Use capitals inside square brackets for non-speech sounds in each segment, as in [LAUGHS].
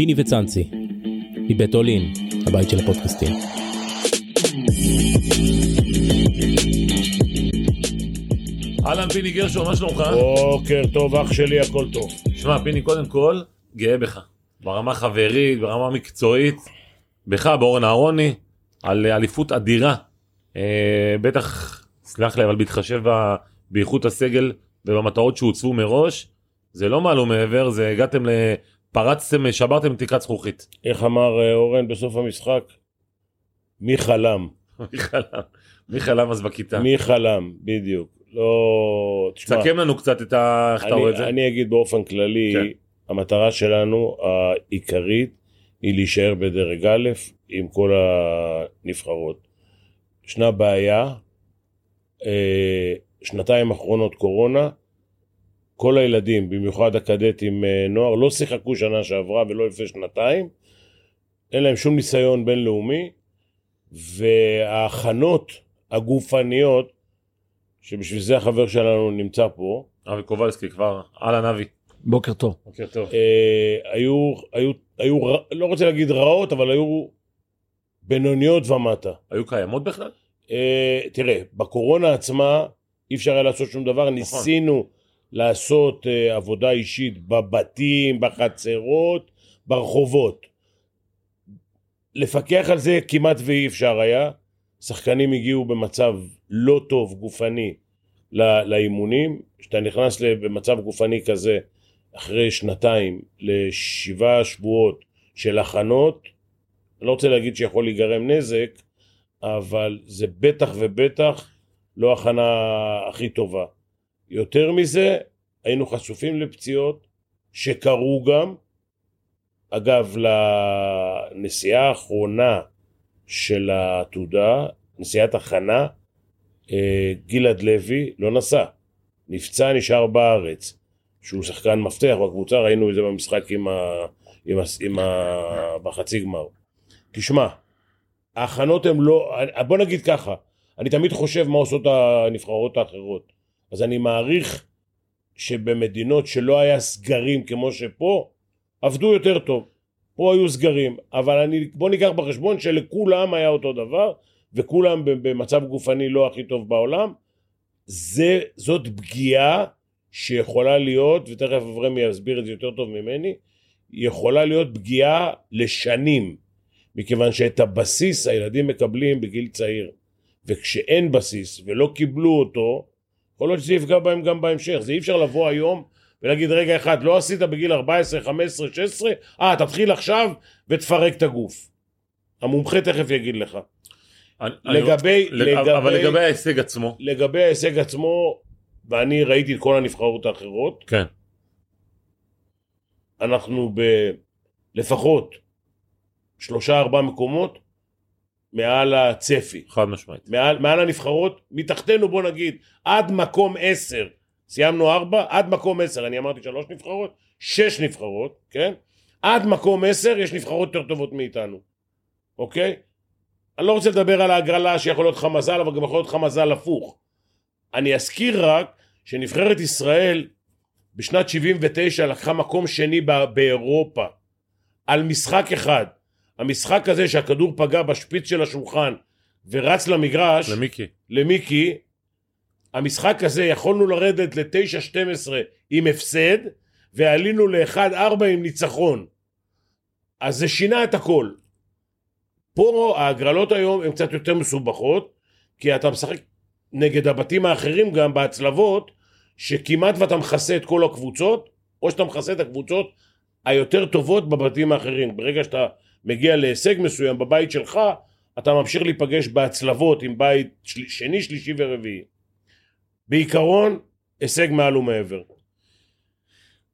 פיני וצאנצי, מבית אולין, הבית של הפודקאסטים. אהלן פיני גרשון, מה שלומך? בוקר טוב אח שלי הכל טוב. שמע פיני קודם כל גאה בך ברמה חברית ברמה מקצועית בך באורן אהרוני על אליפות אדירה אה, בטח סלח לי אבל בהתחשב ב- באיכות הסגל ובמטרות שהוצבו מראש זה לא מעלו מעבר זה הגעתם ל... פרצתם שברתם תקרת זכוכית. איך אמר אה, אורן בסוף המשחק? מי חלם? מי חלם? מי חלם אז בכיתה? מי חלם? בדיוק. לא... תשמע, תסכם לנו קצת את ה... איך אתה רואה את זה? אני, אגיד באופן כללי, כן. המטרה שלנו העיקרית היא להישאר בדרג א' עם כל הנבחרות. ישנה בעיה, אה, שנתיים אחרונות קורונה, כל הילדים, במיוחד הקדטים אה, נוער, לא שיחקו שנה שעברה ולא לפני שנתיים, אין להם שום ניסיון בינלאומי, וההכנות הגופניות, שבשביל זה החבר שלנו נמצא פה, אבי קובלסקי כבר אהלן אבי. בוקר טוב. בוקר טוב. אה, היו, היו, היו, לא רוצה להגיד רעות, אבל היו בינוניות ומטה. היו קיימות בכלל? אה, תראה, בקורונה עצמה אי אפשר היה לעשות שום דבר, ניסינו לעשות אה, עבודה אישית בבתים, בחצרות, ברחובות. לפקח על זה כמעט ואי אפשר היה. שחקנים הגיעו במצב לא טוב גופני ל- לאימונים. כשאתה נכנס במצב גופני כזה אחרי שנתיים לשבעה שבועות של הכנות, אני לא רוצה להגיד שיכול להיגרם נזק, אבל זה בטח ובטח לא הכנה הכי טובה. יותר מזה, היינו חשופים לפציעות שקרו גם. אגב, לנסיעה האחרונה של העתודה, נסיעת הכנה, אה, גלעד לוי לא נסע. נפצע, נשאר בארץ. שהוא שחקן מפתח בקבוצה, ראינו את זה במשחק עם ה... עם ה... עם ה... בחצי גמר. תשמע, ההכנות הן לא... בוא נגיד ככה, אני תמיד חושב מה עושות הנבחרות האחרות. אז אני מעריך שבמדינות שלא היה סגרים כמו שפה, עבדו יותר טוב. פה היו סגרים, אבל אני, בוא ניקח בחשבון שלכולם היה אותו דבר, וכולם במצב גופני לא הכי טוב בעולם. זה, זאת פגיעה שיכולה להיות, ותכף אברמי יסביר את זה יותר טוב ממני, יכולה להיות פגיעה לשנים, מכיוון שאת הבסיס הילדים מקבלים בגיל צעיר, וכשאין בסיס ולא קיבלו אותו, יכול להיות שזה יפגע בהם גם בהמשך. זה אי אפשר לבוא היום ולהגיד רגע אחד, לא עשית בגיל 14, 15, 16, אה, תתחיל עכשיו ותפרק את הגוף. המומחה תכף יגיד לך. אני- אני- לגבי, לג- אבל לגבי, לגבי ההישג עצמו. לגבי ההישג עצמו, ואני ראיתי את כל הנבחרות האחרות, כן. אנחנו בלפחות שלושה ארבעה מקומות מעל הצפי, חד משמעית. מעל, מעל הנבחרות, מתחתנו בוא נגיד עד מקום עשר, סיימנו ארבע, עד מקום עשר, אני אמרתי שלוש נבחרות, שש נבחרות, כן? עד מקום עשר יש נבחרות יותר טובות מאיתנו, אוקיי? אני לא רוצה לדבר על ההגרלה שיכול להיות לך מזל, אבל גם יכול להיות לך מזל הפוך. אני אזכיר רק שנבחרת ישראל בשנת 79 לקחה מקום שני באירופה על משחק אחד. המשחק הזה שהכדור פגע בשפיץ של השולחן ורץ למגרש, למיקי. למיקי, המשחק הזה יכולנו לרדת ל-9-12 עם הפסד ועלינו ל-1-4 עם ניצחון. אז זה שינה את הכל. פה ההגרלות היום הן קצת יותר מסובכות, כי אתה משחק נגד הבתים האחרים גם בהצלבות, שכמעט ואתה מכסה את כל הקבוצות, או שאתה מכסה את הקבוצות היותר טובות בבתים האחרים. ברגע שאתה מגיע להישג מסוים בבית שלך, אתה ממשיך להיפגש בהצלבות עם בית של... שני, שלישי ורביעי. בעיקרון, הישג מעל ומעבר.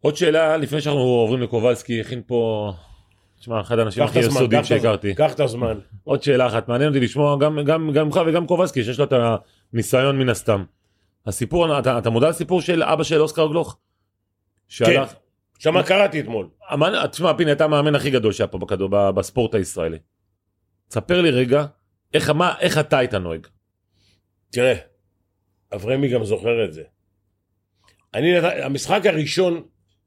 עוד שאלה לפני שאנחנו עוברים לקובלסקי הכין פה. תשמע אחד האנשים הכי יסודיים שהכרתי. קח את הזמן. עוד שאלה אחת מעניין אותי לשמוע גם גם גם ממך וגם קובלסקי שיש לו את הניסיון מן הסתם. הסיפור אתה, אתה מודע לסיפור של אבא של אוסקר גלוך? שהלך, עכשיו מה קראתי אתמול? תשמע פיני אתה המאמן הכי גדול שהיה פה בכדור ב- בספורט הישראלי. תספר לי רגע איך מה איך אתה היית נוהג. תראה, אברמי גם זוכר את זה. אני, המשחק הראשון,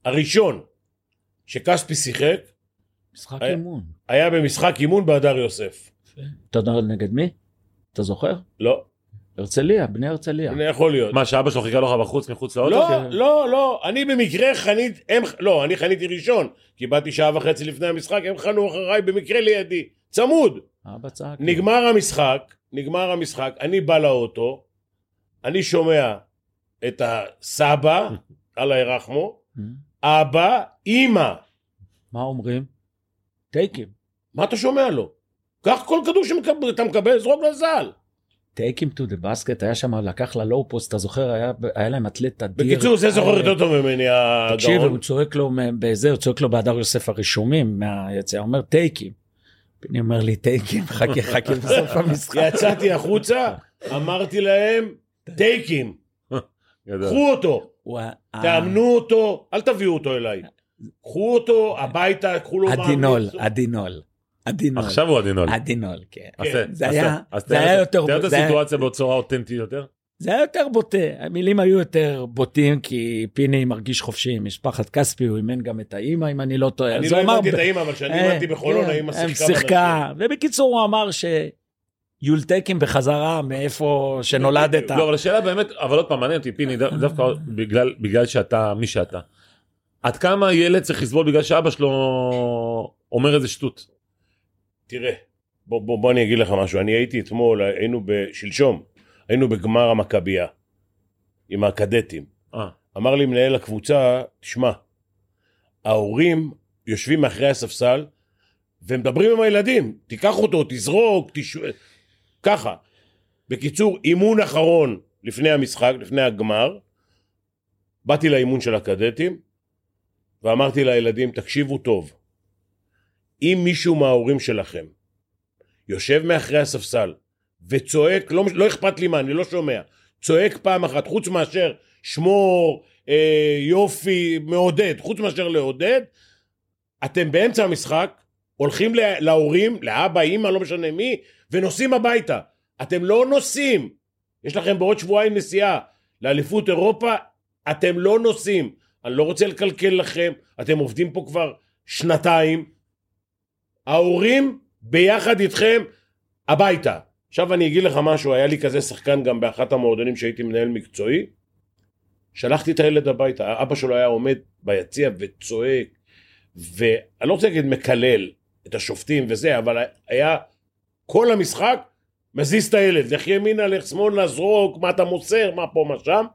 הראשון שכספי שיחק, משחק היה- אימון. היה במשחק אימון בהדר יוסף. אתה יודע נגד מי? אתה זוכר? לא, הרצליה, בני הרצליה. זה יכול להיות. מה, שאבא שלו חיכה לך בחוץ, מחוץ לאוטו? לא, כן. לא, לא, אני במקרה חנית, הם, לא, אני חניתי ראשון, כי באתי שעה וחצי לפני המשחק, הם חנו אחריי במקרה לידי, צמוד. אבא צעק. נגמר המשחק, נגמר המשחק, אני בא לאוטו, אני שומע את הסבא, [LAUGHS] אללה ירחמו, אה? אבא, אימא. מה אומרים? טייקים. מה אתה שומע לו? קח כל כדור שאתה מקבל, זרוק לזל. טייקים טו דה בסקט היה שם לקח ללואו פוסט אתה זוכר היה, היה להם אתלט אדיר. בקיצור, זה זוכר אה, יותר טוב ממני, תקשיב הגאון. הוא צועק לו בזה הוא צועק לו בהדר יוסף הרשומים מהיציאה הוא אומר טייקים. אני אומר לי טייקים חכה חכה בסוף המשחק. יצאתי החוצה, אמרתי להם, טייקים, גדול. קחו אותו. תאמנו אותו, אל תביאו אותו אליי. קחו אותו הביתה, קחו לו מאמץ. הדינול. הדינול. עכשיו הוא הדינול. הדינול כן. אז כן. זה אז היה- אז זה היה יותר- תאר את הסיטואציה בצורה אותנטית יותר. זה היה יותר בוטה, המילים היו יותר בוטים כי פיני מרגיש חופשי עם משפחת כספי, הוא אימן גם את האימא אם אני לא טועה. אני לא הבנתי את האימא, אבל כשאני אה, הבנתי בחולון, כן, האימא שיחקה. ובקיצור הוא אמר שיולטקים בחזרה מאיפה שנולדת. לא, אבל השאלה באמת, אבל עוד פעם, מעניין אותי, פיני, דו- דווקא בגלל- בגלל שאתה מי שאתה. עד כמה ילד צריך לסבול בגלל שאבא שלו אומר איזה שטות? תראה, בוא, בוא, בוא אני אגיד לך משהו. אני הייתי אתמול, היינו בשלשום, היינו בגמר המכבייה, עם הקדטים. אה, אמר לי מנהל הקבוצה, תשמע, ההורים יושבים מאחורי הספסל ומדברים עם הילדים, תיקח אותו, תזרוק, תש... ככה. בקיצור, אימון אחרון לפני המשחק, לפני הגמר, באתי לאימון של הקדטים ואמרתי לילדים, תקשיבו טוב, אם מישהו מההורים שלכם יושב מאחורי הספסל וצועק, לא, לא אכפת לי מה, אני לא שומע, צועק פעם אחת, חוץ מאשר שמור, אה, יופי, מעודד, חוץ מאשר לעודד, אתם באמצע המשחק, הולכים לה- להורים, לאבא, אימא, לא משנה מי, ונוסעים הביתה. אתם לא נוסעים. יש לכם בעוד שבועיים נסיעה לאליפות אירופה, אתם לא נוסעים. אני לא רוצה לקלקל לכם, אתם עובדים פה כבר שנתיים. ההורים ביחד איתכם הביתה. עכשיו אני אגיד לך משהו, היה לי כזה שחקן גם באחת המועדונים שהייתי מנהל מקצועי. שלחתי את הילד הביתה, אבא שלו היה עומד ביציע וצועק, ואני לא רוצה להגיד מקלל את השופטים וזה, אבל היה כל המשחק מזיז את הילד, לך ימינה, לך שמאלה, זרוק, מה אתה מוסר, מה פה, מה שם.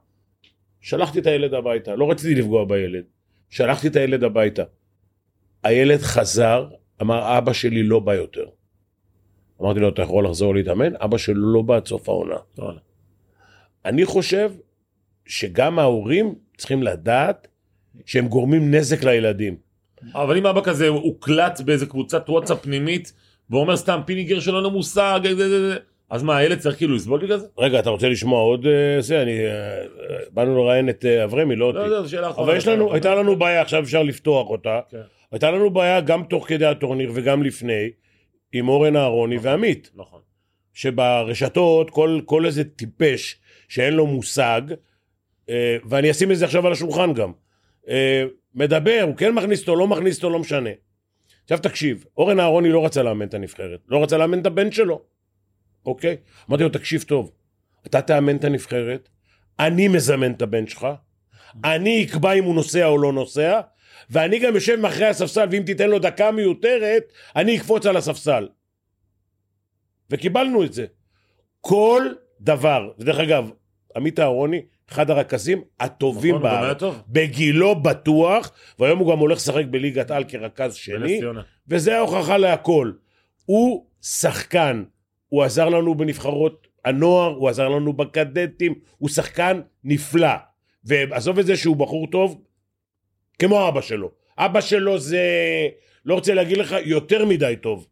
שלחתי את הילד הביתה, לא רציתי לפגוע בילד, שלחתי את הילד הביתה. הילד חזר, אמר אבא שלי לא בא יותר. אמרתי לו אתה יכול לחזור להתאמן? אבא שלו לא בא עד סוף העונה. אני חושב שגם ההורים צריכים לדעת שהם גורמים נזק לילדים. אבל אם אבא כזה הוקלט באיזה קבוצת וואטסאפ פנימית, ואומר סתם פיני גרשון אין לו מושג. אז מה, הילד צריך כאילו לסבול בגלל זה? רגע, אתה רוצה לשמוע עוד אה, זה? אני... אה, באנו לראיין את אה, אברמי, לא אותי. לא, לא, זו שאלה אחרונה. אבל יש לנו, הייתה לנו בעיה, עכשיו אפשר לפתוח אותה. הייתה לנו בעיה גם תוך כדי הטורניר וגם לפני, עם אורן אהרוני ועמית. נכון. שברשתות כל, כל איזה טיפש שאין לו מושג, אה, ואני אשים את זה עכשיו על השולחן גם, אה, מדבר, הוא כן מכניס אותו, לא מכניס אותו, לא משנה. עכשיו תקשיב, אורן אהרוני לא רצה לאמן את הנבחרת, לא רצה לאמן את הבן שלו, אוקיי? אמרתי לו, תקשיב טוב, אתה תאמן את הנבחרת, אני מזמן את הבן שלך, אני אקבע אם הוא נוסע או לא נוסע, ואני גם יושב מאחורי הספסל, ואם תיתן לו דקה מיותרת, אני אקפוץ על הספסל. וקיבלנו את זה. כל דבר, ודרך אגב, עמית אהרוני, אחד הרכזים הטובים נכון, בארץ, טוב. בגילו בטוח, והיום הוא גם הולך לשחק בליגת על כרכז שני. וזה ההוכחה להכל. הוא שחקן, הוא עזר לנו בנבחרות הנוער, הוא עזר לנו בקדטים, הוא שחקן נפלא. ועזוב את זה שהוא בחור טוב, כמו אבא שלו. אבא שלו זה, לא רוצה להגיד לך, יותר מדי טוב.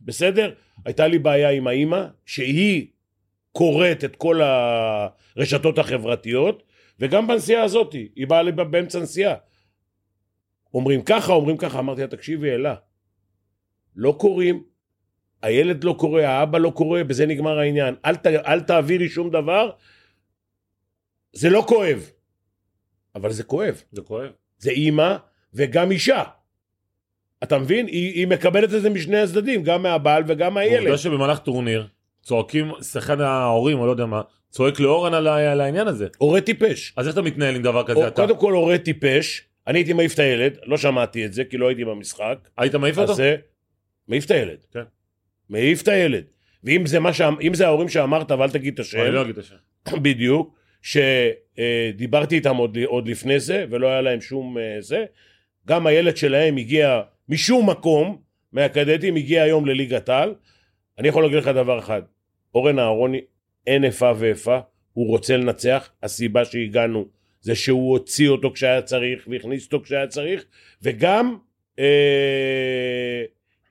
בסדר? הייתה לי בעיה עם האימא, שהיא קוראת את כל הרשתות החברתיות, וגם בנסיעה הזאת, היא באה לי באמצע נסיעה. אומרים ככה, אומרים ככה, אמרתי לה, תקשיבי, אלה, לא קוראים, הילד לא קורא, האבא לא קורא, בזה נגמר העניין. אל, ת, אל תעבירי שום דבר, זה לא כואב, אבל זה כואב. זה כואב. זה אימא וגם אישה. אתה מבין? היא, היא מקבלת את זה משני הצדדים, גם מהבעל וגם מהילד. עובדה שבמהלך טורניר צועקים, אחד ההורים או לא יודע מה, צועק לאורן על על העניין הזה. הורה טיפש. אז איך אתה מתנהל עם דבר כזה או- אתה? קודם כל הורה טיפש, אני הייתי מעיף את הילד, לא שמעתי את זה כי לא הייתי במשחק. היית מעיף אותו? זה, מעיף את הילד. כן. מעיף את הילד. ואם זה, אם זה ההורים שאמרת, ואל תגיד את השם, אני לא אגיד את השם. [COUGHS] בדיוק, שדיברתי איתם עוד, עוד לפני זה, ולא היה להם שום אה, זה, גם הילד שלהם הגיע משום מקום, מהקדטים, הגיע היום לליגת העל. אני יכול להגיד לך דבר אחד, אורן אהרוני, אין איפה ואיפה, הוא רוצה לנצח, הסיבה שהגענו זה שהוא הוציא אותו כשהיה צריך, והכניס אותו כשהיה צריך, וגם אה,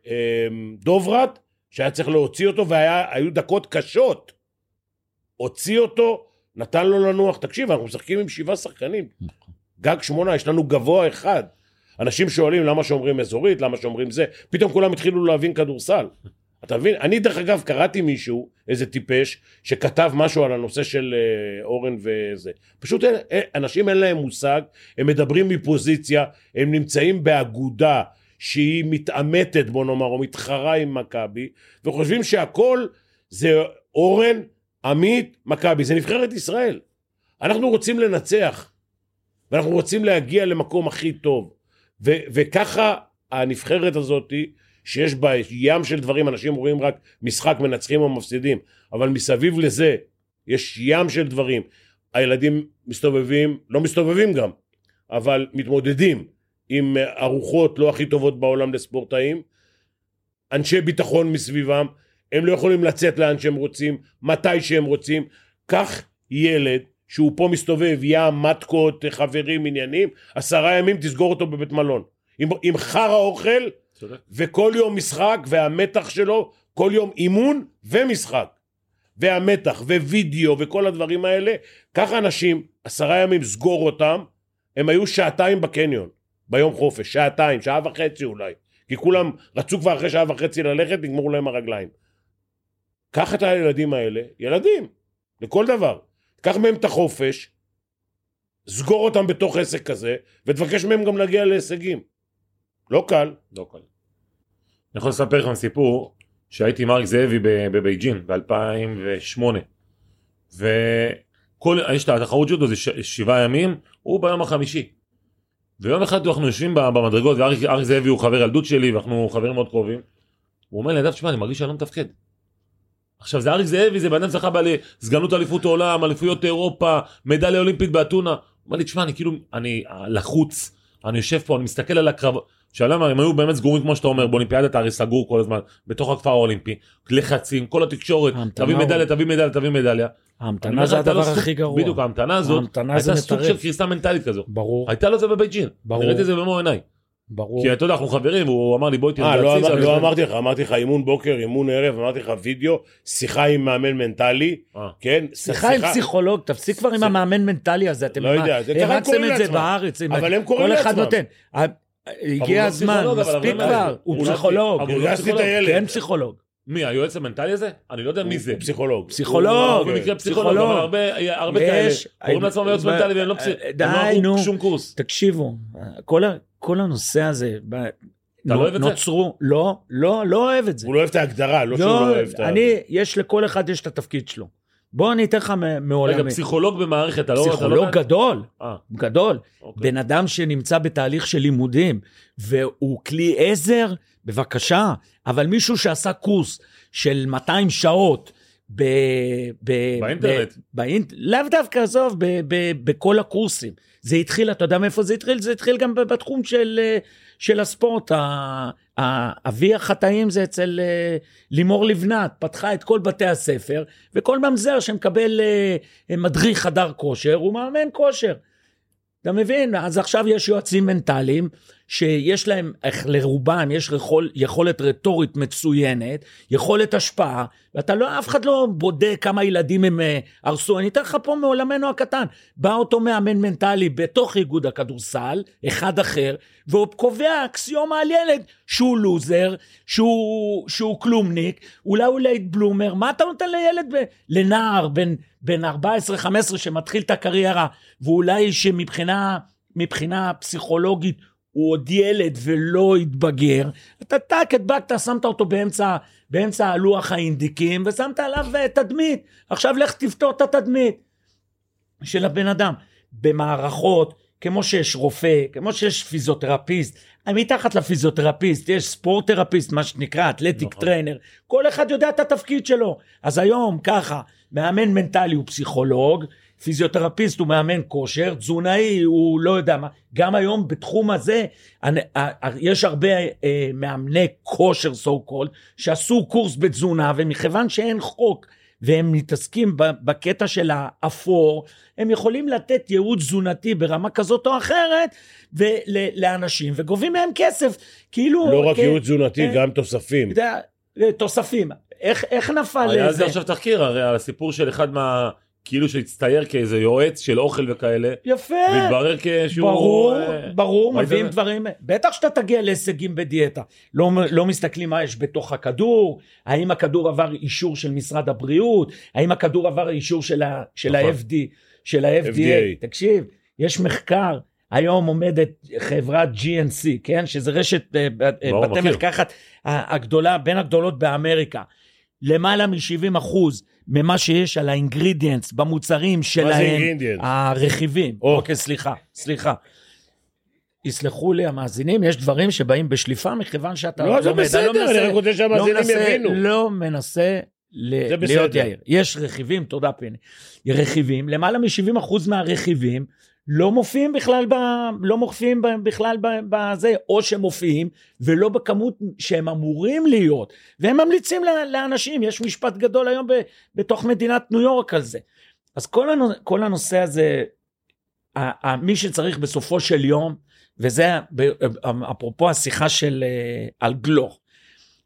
אה, דוברת, שהיה צריך להוציא אותו, והיו דקות קשות. הוציא אותו, נתן לו לנוח. תקשיב, אנחנו משחקים עם שבעה שחקנים. גג שמונה, יש לנו גבוה אחד. אנשים שואלים למה שאומרים אזורית, למה שאומרים זה, פתאום כולם התחילו להבין כדורסל. [LAUGHS] אתה מבין? אני דרך אגב קראתי מישהו, איזה טיפש, שכתב משהו על הנושא של אה, אורן וזה. פשוט אין, אין, אנשים אין להם מושג, הם מדברים מפוזיציה, הם נמצאים באגודה שהיא מתעמתת בוא נאמר, או מתחרה עם מכבי, וחושבים שהכל זה אורן, עמית, מכבי, זה נבחרת ישראל. אנחנו רוצים לנצח, ואנחנו רוצים להגיע למקום הכי טוב. ו- וככה הנבחרת הזאתי, שיש בה ים של דברים, אנשים רואים רק משחק מנצחים או מפסידים, אבל מסביב לזה יש ים של דברים. הילדים מסתובבים, לא מסתובבים גם, אבל מתמודדים עם ארוחות לא הכי טובות בעולם לספורטאים, אנשי ביטחון מסביבם, הם לא יכולים לצאת לאן שהם רוצים, מתי שהם רוצים. קח ילד שהוא פה מסתובב, ים, מתקות, חברים, עניינים, עשרה ימים תסגור אותו בבית מלון. עם, עם חרא אוכל, צודק. וכל יום משחק, והמתח שלו, כל יום אימון ומשחק. והמתח, ווידאו, וכל הדברים האלה. ככה אנשים, עשרה ימים, סגור אותם, הם היו שעתיים בקניון, ביום חופש, שעתיים, שעה וחצי אולי. כי כולם רצו כבר אחרי שעה וחצי ללכת, נגמרו להם הרגליים. קח את הילדים האלה, ילדים, לכל דבר. קח מהם את החופש, סגור אותם בתוך עסק כזה, ותבקש מהם גם להגיע להישגים. לא קל. לא קל. אני יכול לספר לכם סיפור שהייתי עם אריק זאבי בבייג'ין ב-2008 וכל, יש את התחרות ג'ודו זה ש- שבעה ימים, הוא ביום החמישי. ויום אחד אנחנו יושבים במדרגות ואריק אריק זאבי הוא חבר ילדות שלי ואנחנו חברים מאוד קרובים. הוא אומר לי, נדב, תשמע, אני מרגיש שאני לא מתפקד. עכשיו זה אריק זאבי, זה בן אדם זכה בסגנות אליפות העולם, אליפויות אירופה, מדליה אולימפית באתונה. הוא אומר לי, תשמע, אני כאילו, אני לחוץ, אני יושב פה, אני מסתכל על הקרב, שאלה הם היו באמת סגורים כמו שאתה אומר, באולימפיאדה אתה הרי סגור כל הזמן, בתוך הכפר האולימפי, לחצים, כל התקשורת, תביא מדליה, תביא מדליה, תביא מדליה. ההמתנה זה לא הדבר סוג- הכי גרוע. בדיוק, ההמתנה הזאת, הייתה סוג. של קריסה מנטלית כזו. ברור, הייתה לו זה בבייג'ין, ברור. ראיתי את זה במו עיניי. ברור. כי אתה יודע, אנחנו חברים, והוא אמר לי בואי תראה, אה, לא, אמר, לא אמרתי לך, אמרתי לך אימון בוקר, אימון ערב, אמרתי לך וידאו, שיחה עם מאמן מנטלי, אה. כן? שיחה עם פסיכולוג, תפסיק כבר עם המאמן מנטלי הזה, אתם לא יודע, זה ככה הם הרצתם קוראים את זה לעצמם. בארץ, עם- אבל הם קוראים כל אחד לעצמם. נותן. ה- הוא הגיע לא הזמן, מספיק אבל כבר, הוא הוא לא- פסיכולוג, אבל הוא לא הרגשתי את פסיכולוג. הילד. כן פסיכולוג, מי, היועץ המנטלי הזה? אני לא יודע מי זה. הוא פסיכולוג. פסיכולוג. הוא במקרה פסיכולוג. אבל הרבה כאלה, קוראים לעצמם יועץ מנטלי והם לא פסיכולוג. די, לא נו. שום קורס. תקשיבו, כל הנושא הזה, ב- לא אוהב את זה? נוצרו, לא, לא, לא אוהב את זה. הוא לא אוהב את ההגדרה, לא שהוא לא אוהב את ה... אני, יש לכל אחד יש את התפקיד שלו. בוא אני אתן לך מ- רגע, מעולמי. פסיכולוג במערכת, אתה לא... אתה לא פסיכולוג? גדול, אה, גדול. אוקיי. בן אדם שנמצא בתהליך של לימודים, והוא כלי עזר, בבקשה, אבל מישהו שעשה קורס של 200 שעות, ב... ב... באינטרנט. ב... באינט... לאו דווקא, עזוב, ב... ב... בכל הקורסים. זה התחיל, אתה יודע מאיפה זה התחיל? זה התחיל גם בתחום של, אה, של הספורט. אבי החטאים זה אצל אה, לימור לבנת, פתחה את כל בתי הספר, וכל ממזר שמקבל אה, מדריך חדר כושר, הוא מאמן כושר. אתה מבין? אז עכשיו יש יועצים מנטליים שיש להם, איך לרובם יש יכול, יכולת רטורית מצוינת, יכולת השפעה, ואתה לא, אף אחד לא בודק כמה ילדים הם אה, הרסו. אני אתן לך פה מעולמנו הקטן. בא אותו מאמן מנטלי בתוך איגוד הכדורסל, אחד אחר, והוא קובע אקסיומה על ילד שהוא לוזר, שהוא, שהוא כלומניק, אולי הוא late bloomer, מה אתה נותן לילד, ב, לנער בן, בן 14-15 שמתחיל את הקריירה, ואולי שמבחינה מבחינה פסיכולוגית הוא עוד ילד ולא התבגר, אתה טאק, הדבקת, שמת אותו באמצע, באמצע הלוח האינדיקים, ושמת עליו אה, תדמית. עכשיו לך תפתור את התדמית של הבן אדם. במערכות, כמו שיש רופא, כמו שיש פיזיותרפיסט, מתחת לפיזיותרפיסט יש sport therapist, מה שנקרא, athletic נכון. trainer, כל אחד יודע את התפקיד שלו. אז היום ככה, מאמן מנטלי הוא פסיכולוג, פיזיותרפיסט הוא מאמן כושר, תזונאי הוא לא יודע מה, גם היום בתחום הזה יש הרבה אה, מאמני כושר so called שעשו קורס בתזונה ומכיוון שאין חוק והם מתעסקים בקטע של האפור, הם יכולים לתת ייעוד תזונתי ברמה כזאת או אחרת ול- לאנשים וגובים מהם כסף, כאילו... לא רק כן, ייעוד תזונתי, כן. גם תוספים. יודע, תוספים. איך, איך נפל היה על זה? זה עכשיו תחקיר, הרי על הסיפור של אחד מה... כאילו שהצטייר כאיזה יועץ של אוכל וכאלה, יפה. והתברר כשהוא... ברור, אה, ברור, ראית מביאים זה? דברים, בטח שאתה תגיע להישגים בדיאטה. לא, לא מסתכלים מה יש בתוך הכדור, האם הכדור עבר אישור של משרד הבריאות, האם הכדור עבר אישור של, ה, של נכון. ה-FD, של ה-FDA. FDA. תקשיב, יש מחקר, היום עומדת חברת GNC, כן? שזה רשת אה, אה, ברור, בתי מכיר. מרקחת הגדולה, בין הגדולות באמריקה. למעלה מ-70 אחוז ממה שיש על האינגרידיאנס במוצרים שלהם, ingredients? הרכיבים, או. אוקיי סליחה, סליחה. יסלחו לי המאזינים, יש דברים שבאים בשליפה מכיוון שאתה לא, זה לומד. בסדר, לא אני מנסה- רק רוצה שהמאזינים לא מנסה- יבינו. לא מנסה ל- זה להיות בסדר. יאיר. יש רכיבים, תודה פיני, רכיבים, למעלה מ-70% מהרכיבים לא מופיעים בכלל, ב, לא מופיעים ב, בכלל ב, בזה, או שמופיעים ולא בכמות שהם אמורים להיות, והם ממליצים לאנשים, יש משפט גדול היום ב, בתוך מדינת ניו יורק על זה. אז כל, הנושא, כל הנושא הזה, ה- ה- מי שצריך בסופו של יום, וזה אפרופו השיחה של אה, על גלוך,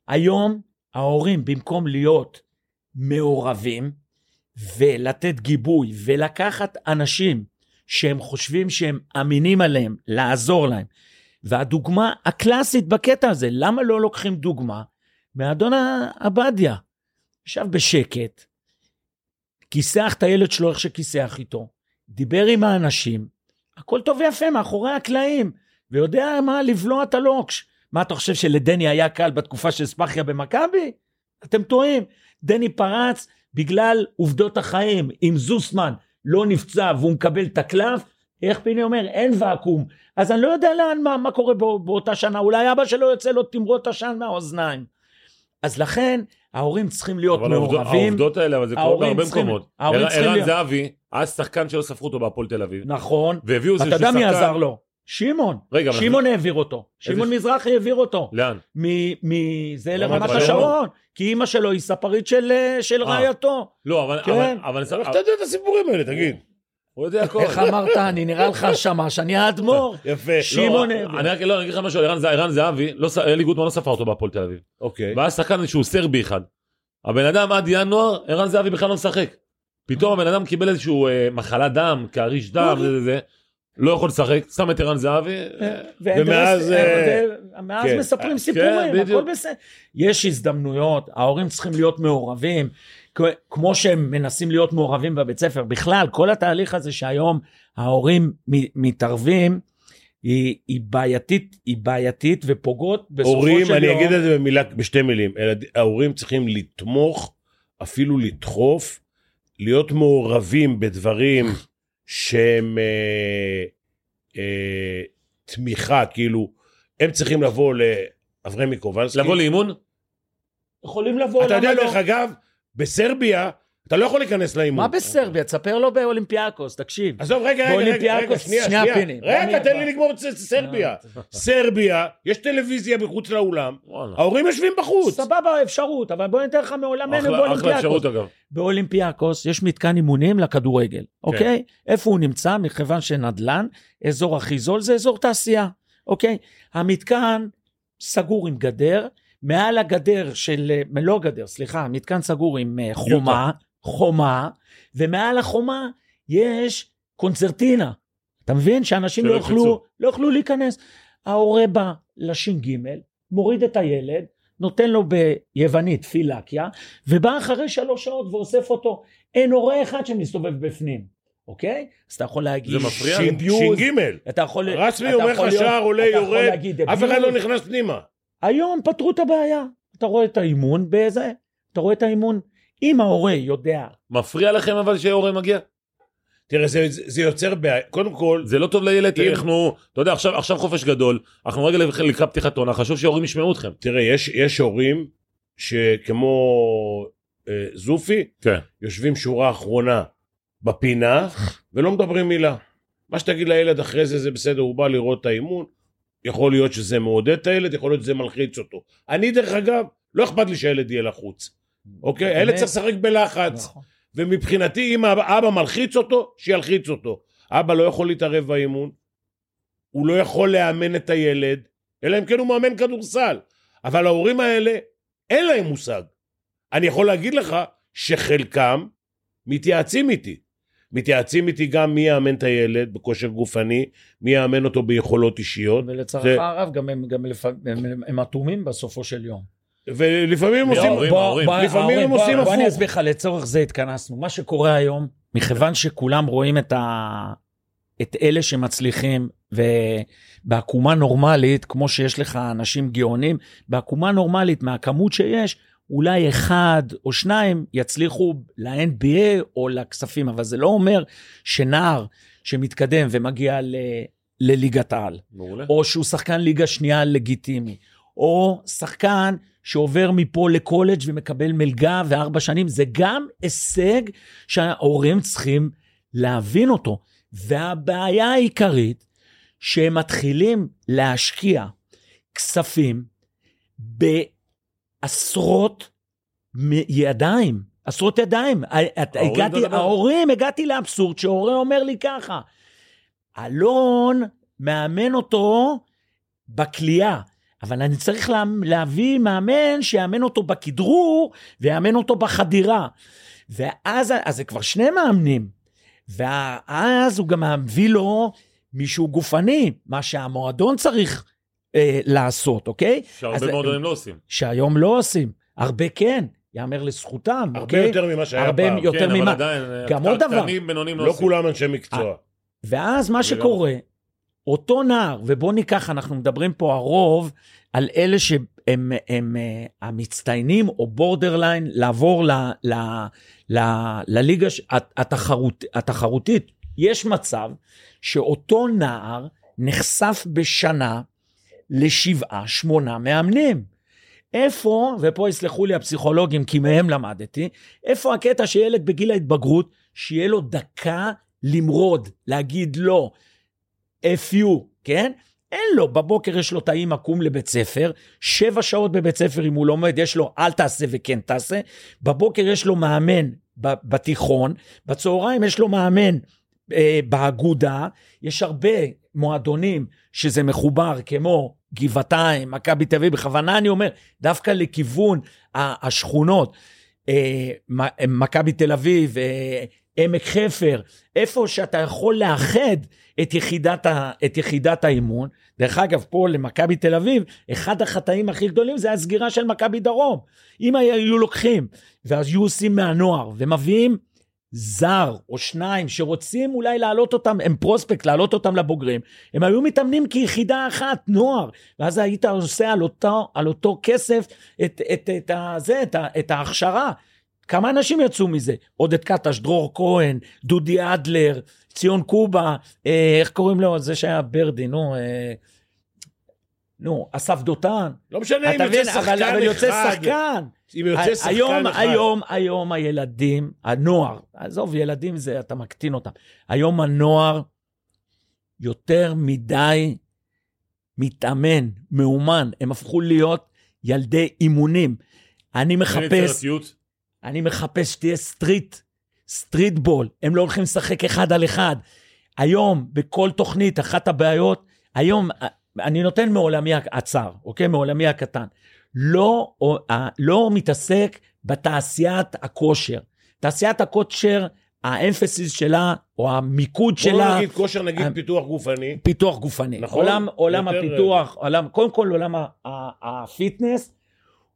היום ההורים במקום להיות מעורבים ולתת גיבוי ולקחת אנשים שהם חושבים שהם אמינים עליהם, לעזור להם. והדוגמה הקלאסית בקטע הזה, למה לא לוקחים דוגמה מאדון עבדיה? ישב בשקט, כיסח את הילד שלו איך שכיסח איתו, דיבר עם האנשים, הכל טוב ויפה מאחורי הקלעים, ויודע מה לבלוע את הלוקש. מה אתה חושב שלדני היה קל בתקופה של ספחיה במכבי? אתם טועים. דני פרץ בגלל עובדות החיים. אם זוסמן לא נפצע והוא מקבל את הקלף, איך פיני אומר? אין ואקום. אז אני לא יודע לאן, מה, מה קורה בא, באותה שנה. אולי אבא שלו יוצא לו תמרות עשן מהאוזניים. אז לכן ההורים צריכים להיות אבל מעורבים. העובדות האלה, אבל זה קורה בהרבה צריכים- מקומות. ערן- להיות- זהבי, היה שחקן שלא ספרו אותו בהפועל תל אביב, נכון. והביאו איזה אתה יודע מי שחקן- עזר לו? שמעון. רגע, שמעון העביר אותו. שמעון מזרחי העביר אותו. לאן? מ- מזה רמת לרמת השרון. כי אימא שלו היא ספרית של, אה, של אה. רעייתו. לא, אבל... כן. אבל- אבל... איך אתה יודע את הסיפורים האלה, תגיד? הוא יודע הכל. איך אמרת, אני נראה לך שמש, [LAUGHS] אני האדמו"ר. יפה. שמעון לא, העביר. אני רק לא, אני אגיד לך משהו, ערן זהבי, לא אלי גוטמן לא ספר אותו בהפועל תל אביב. אוקיי. והיה שחקן איזשהו סרבי אחד. הבן אדם עד ינואר, ערן זהבי בכלל לא משחק. פתאום הבן אדם קיבל איזשהו אה, מחלת דם, כריש דם, זה זה זה. לא יכול לשחק, שם את ערן זהבי. ומאז, מאז. מספרים סיפורים. הכל בסדר. יש הזדמנויות, ההורים צריכים להיות מעורבים, כמו שהם מנסים להיות מעורבים בבית ספר. בכלל, כל התהליך הזה שהיום ההורים מתערבים, היא, היא בעייתית, היא בעייתית ופוגעות בסופו הורים, של אני יום. אגיד את זה במילה, בשתי מילים. ההורים צריכים לתמוך, אפילו לדחוף, להיות מעורבים בדברים שהם אה, אה, תמיכה, כאילו, הם צריכים לבוא לאברמי קובלסקי. לבוא לאימון? יכולים לבוא, אתה יודע, למה לא? דרך אגב, בסרביה, אתה לא יכול להיכנס לאימון. מה בסרביה? תספר לו באולימפיאקוס, תקשיב. עזוב, רגע, רגע, רגע, רגע, באולימפיאקוס, שנייה, שנייה. רגע, תן לי לגמור את סרביה. סרביה, יש טלוויזיה מחוץ לאולם. ההורים יושבים בחוץ. סבבה, אפשרות, אבל בוא ניתן לך מעולמנו אחלה אחלה באולימפיאקוס. אפשרות אגב. באולימפיאקוס יש מתקן אימונים לכדורגל, כן. אוקיי? איפה הוא נמצא? מכיוון שנדל"ן, אזור הכי זול זה אזור תעשייה, אוקיי? המתקן סגור עם גדר, מעל הגדר של, אה, לא גדר, סליחה, מתקן סגור עם אה, חומה, חומה, ומעל החומה יש קונצרטינה. אתה מבין? שאנשים לא יוכלו. לא יוכלו להיכנס. ההורה בא לש"ג, מוריד את הילד, נותן לו ביוונית פילקיה, ובא אחרי שלוש שעות ואוסף אותו. אין הורה אחד שמסתובב בפנים. אוקיי? אז אתה יכול להגיד זה מפריע? ש"ג. אתה יכול... רצמי אומר לך שער עולה יורד, אף אחד לא. נכנס פנימה. היום פתרו את הבעיה. אתה רואה את האימון באיזה? אתה רואה את האימון? אם ההורה יודע, מפריע לכם אבל שהורה מגיע? תראה, זה, זה זה יוצר בעיה. קודם כל, זה לא טוב לילד, אם- אנחנו, אתה יודע, עכשיו, עכשיו חופש גדול, אנחנו רגע לקראת פתיחת עונה, חשוב שהורים ישמעו אתכם. תראה, יש, יש הורים שכמו אה, זופי, כן. יושבים שורה אחרונה בפינה ולא מדברים מילה. מה שתגיד לילד אחרי זה, זה בסדר, הוא בא לראות את האימון, יכול להיות שזה מעודד את הילד, יכול להיות שזה מלחיץ אותו. אני, דרך אגב, לא אכפת לי שהילד יהיה לחוץ. אוקיי? הילד באמת? צריך לשחק בלחץ. נכון. ומבחינתי, אם אבא מלחיץ אותו, שילחיץ אותו. אבא לא יכול להתערב באימון, הוא לא יכול לאמן את הילד, אלא אם כן הוא מאמן כדורסל. אבל ההורים האלה, אין להם מושג. אני יכול להגיד לך שחלקם מתייעצים איתי. מתייעצים איתי גם מי יאמן את הילד בכושר גופני, מי יאמן אותו ביכולות אישיות, ולצערך זה- הרב, גם הם, גם הם, הם, הם אטומים בסופו של יום. ולפעמים עושים... לפעמים הם עושים בוא אני הפוך. אסביר לך, לצורך זה התכנסנו. מה שקורה היום, מכיוון שכולם רואים את, ה... את אלה שמצליחים, ובעקומה נורמלית, כמו שיש לך אנשים גאונים, בעקומה נורמלית, מהכמות שיש, אולי אחד או שניים יצליחו ל-NBA או לכספים, אבל זה לא אומר שנער שמתקדם ומגיע ל... לליגת העל, מעולה. או שהוא שחקן ליגה שנייה לגיטימי, או שחקן שעובר מפה לקולג' ומקבל מלגה וארבע שנים, זה גם הישג שההורים צריכים להבין אותו. והבעיה העיקרית, שהם מתחילים להשקיע כספים בעשרות ידיים, עשרות ידיים. הגעתי. ההורים, הגעתי לאבסורד שהורה אומר לי ככה, אלון מאמן אותו בכלייה, אבל אני צריך לה, להביא מאמן שיאמן אותו בכדרור ויאמן אותו בחדירה. ואז אז זה כבר שני מאמנים, ואז הוא גם מביא לו מישהו גופני, מה שהמועדון צריך אה, לעשות, אוקיי? אז- שהרבה מועדונים לא עושים. שהיום לא עושים, הרבה כן, יאמר לזכותם, הרבה אוקיי? יותר ממה שהיה הרבה פעם. יותר כן, אבל ממה. עדיין, גם עוד דבר. קטנים, בינוניים לא לא עושים. כולם אנשי מקצוע. ואז מה שקורה, אותו נער, ובוא ניקח, אנחנו מדברים פה הרוב על אלה שהם הם, אה, המצטיינים או בורדרליין לעבור ל, ל, ל, לליגה התחרות, התחרותית. יש מצב שאותו נער נחשף בשנה לשבעה, שמונה מאמנים. איפה, ופה יסלחו לי הפסיכולוגים כי מהם למדתי, איפה הקטע שילד בגיל ההתבגרות, שיהיה לו דקה למרוד, להגיד לא, F you, כן? אין לו, בבוקר יש לו האם עקום לבית ספר, שבע שעות בבית ספר אם הוא לומד, יש לו אל תעשה וכן תעשה, בבוקר יש לו מאמן בתיכון, בצהריים יש לו מאמן אה, באגודה, יש הרבה מועדונים שזה מחובר כמו גבעתיים, מכבי תל אביב, בכוונה אני אומר, דווקא לכיוון השכונות, אה, מכבי תל אביב, אה, עמק חפר, איפה שאתה יכול לאחד את יחידת, ה, את יחידת האימון. דרך אגב, פה למכבי תל אביב, אחד החטאים הכי גדולים זה הסגירה של מכבי דרום. אם היו לוקחים, ואז היו עושים מהנוער, ומביאים זר או שניים שרוצים אולי להעלות אותם, הם פרוספקט, להעלות אותם לבוגרים, הם היו מתאמנים כיחידה אחת, נוער, ואז היית עושה על אותו, על אותו כסף את, את, את, ה, זה, את, את ההכשרה. כמה אנשים יצאו מזה? עודד קטש, דרור כהן, דודי אדלר, ציון קובה, אה, איך קוראים לו? זה שהיה ברדי, נו, אה, נו, אסף דותן. לא משנה אם יוצא מבין, אבל, שחקן אבל יוצא אחד. שחקן. אם יוצא שחקן היום, אחד. היום, היום הילדים, הנוער, עזוב, ילדים זה, אתה מקטין אותם. היום הנוער יותר מדי מתאמן, מאומן, הם הפכו להיות ילדי אימונים. אני אין מחפש, יצירתיות. אני מחפש שתהיה street, street ball, הם לא הולכים לשחק אחד על אחד. היום, בכל תוכנית, אחת הבעיות, היום, אני נותן מעולמי הצר, אוקיי? מעולמי הקטן. לא, אה, לא מתעסק בתעשיית הכושר. תעשיית הכושר, ה emphasis שלה, או המיקוד בוא שלה, נגיד כושר, נגיד אה, פיתוח גופני. פיתוח גופני. נכון, עולם, עולם יותר- הפיתוח, עולם, קודם כל עולם הפיטנס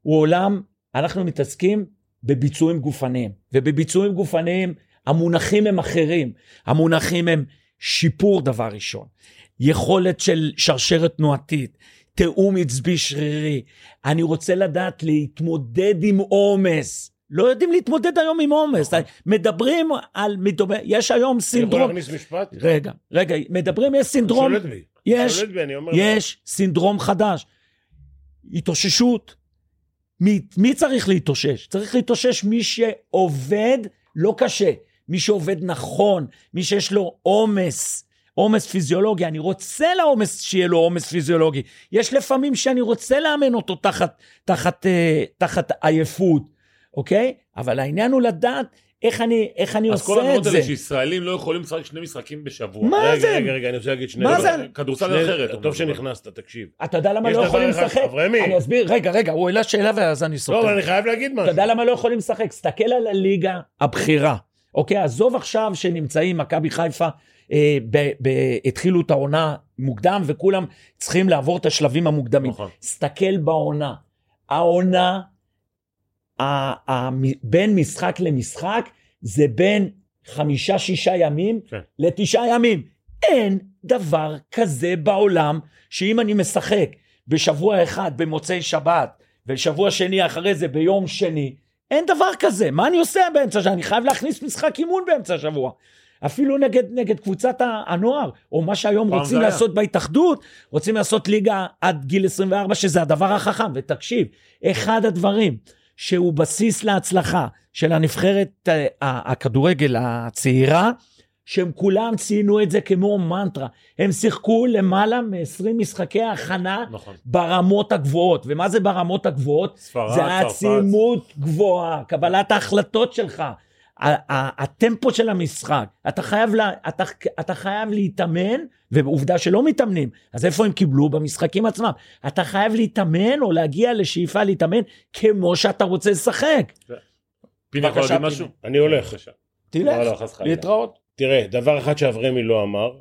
הוא עולם, אנחנו מתעסקים בביצועים גופניים, ובביצועים גופניים המונחים הם אחרים. המונחים הם שיפור דבר ראשון, יכולת של שרשרת תנועתית, תיאום עצבי שרירי. אני רוצה לדעת להתמודד עם עומס. לא יודעים להתמודד היום עם עומס. מדברים על, יש היום אני יכול סינדרום, להכניס משפט? רגע, רגע, מדברים, יש סינדרום. יש. יש סינדרום חדש. התאוששות. מי, מי צריך להתאושש? צריך להתאושש מי שעובד לא קשה, מי שעובד נכון, מי שיש לו עומס, עומס פיזיולוגי. אני רוצה לעומס, שיהיה לו עומס פיזיולוגי. יש לפעמים שאני רוצה לאמן אותו תחת, תחת, אה, תחת עייפות, אוקיי? אבל העניין הוא לדעת איך אני, איך אני אז כל עושה את זה. האלה שישראלים לא יכולים לשחק שני משחקים בשבוע. מה רגע, זה? רגע, רגע, אני רוצה להגיד שני... מה. זה? כדורסל שני- אחרת. טוב. שנכנסת, תקשיב. אתה יודע למה לא יכולים אחד, לשחק? אברהמי. אני אסביר, רגע, רגע, הוא העלה שאלה ואז אני סותר. לא, אבל אני חייב להגיד אתה משהו. יודע למה לא יכולים לשחק? תסתכל על הליגה הבכירה. אוקיי, עזוב עכשיו שנמצאים, מכבי חיפה אה, ב, ב, התחילו את העונה מוקדם וכולם צריכים לעבור את השלבים המוקדמים. נכון. תסתכל בעונה. העונה, בין משחק למשחק, זה בין חמישה-שישה ימים כן. לתשעה ימים. אין דבר כזה בעולם, שאם אני משחק בשבוע אחד במוצאי שבת, ושבוע שני אחרי זה ביום שני, אין דבר כזה. מה אני עושה באמצע השבוע? אני חייב להכניס משחק אימון באמצע השבוע. אפילו נגד, נגד קבוצת הנוער, או מה שהיום רוצים. לעשות בהתאחדות, רוצים לעשות ליגה עד גיל 24, שזה הדבר החכם. ותקשיב, אחד הדברים שהוא בסיס להצלחה של הנבחרת אה, הכדורגל הצעירה, שהם כולם ציינו את זה כמו מנטרה. הם שיחקו למעלה מ-20 משחקי הכנה נכון. ברמות הגבוהות. ומה זה ברמות הגבוהות? ספרד, זה צרפת. עצימות גבוהה, קבלת ההחלטות שלך, הטמפו של המשחק. אתה חייב, לה, אתה, אתה חייב להתאמן, ועובדה שלא מתאמנים, אז איפה הם קיבלו? במשחקים עצמם. אתה חייב להתאמן או להגיע לשאיפה להתאמן כמו שאתה רוצה לשחק. פיני יכול להגיד משהו? אני הולך. תלך, לא, לא. להתראות. תראה, דבר אחד שאברמי לא אמר,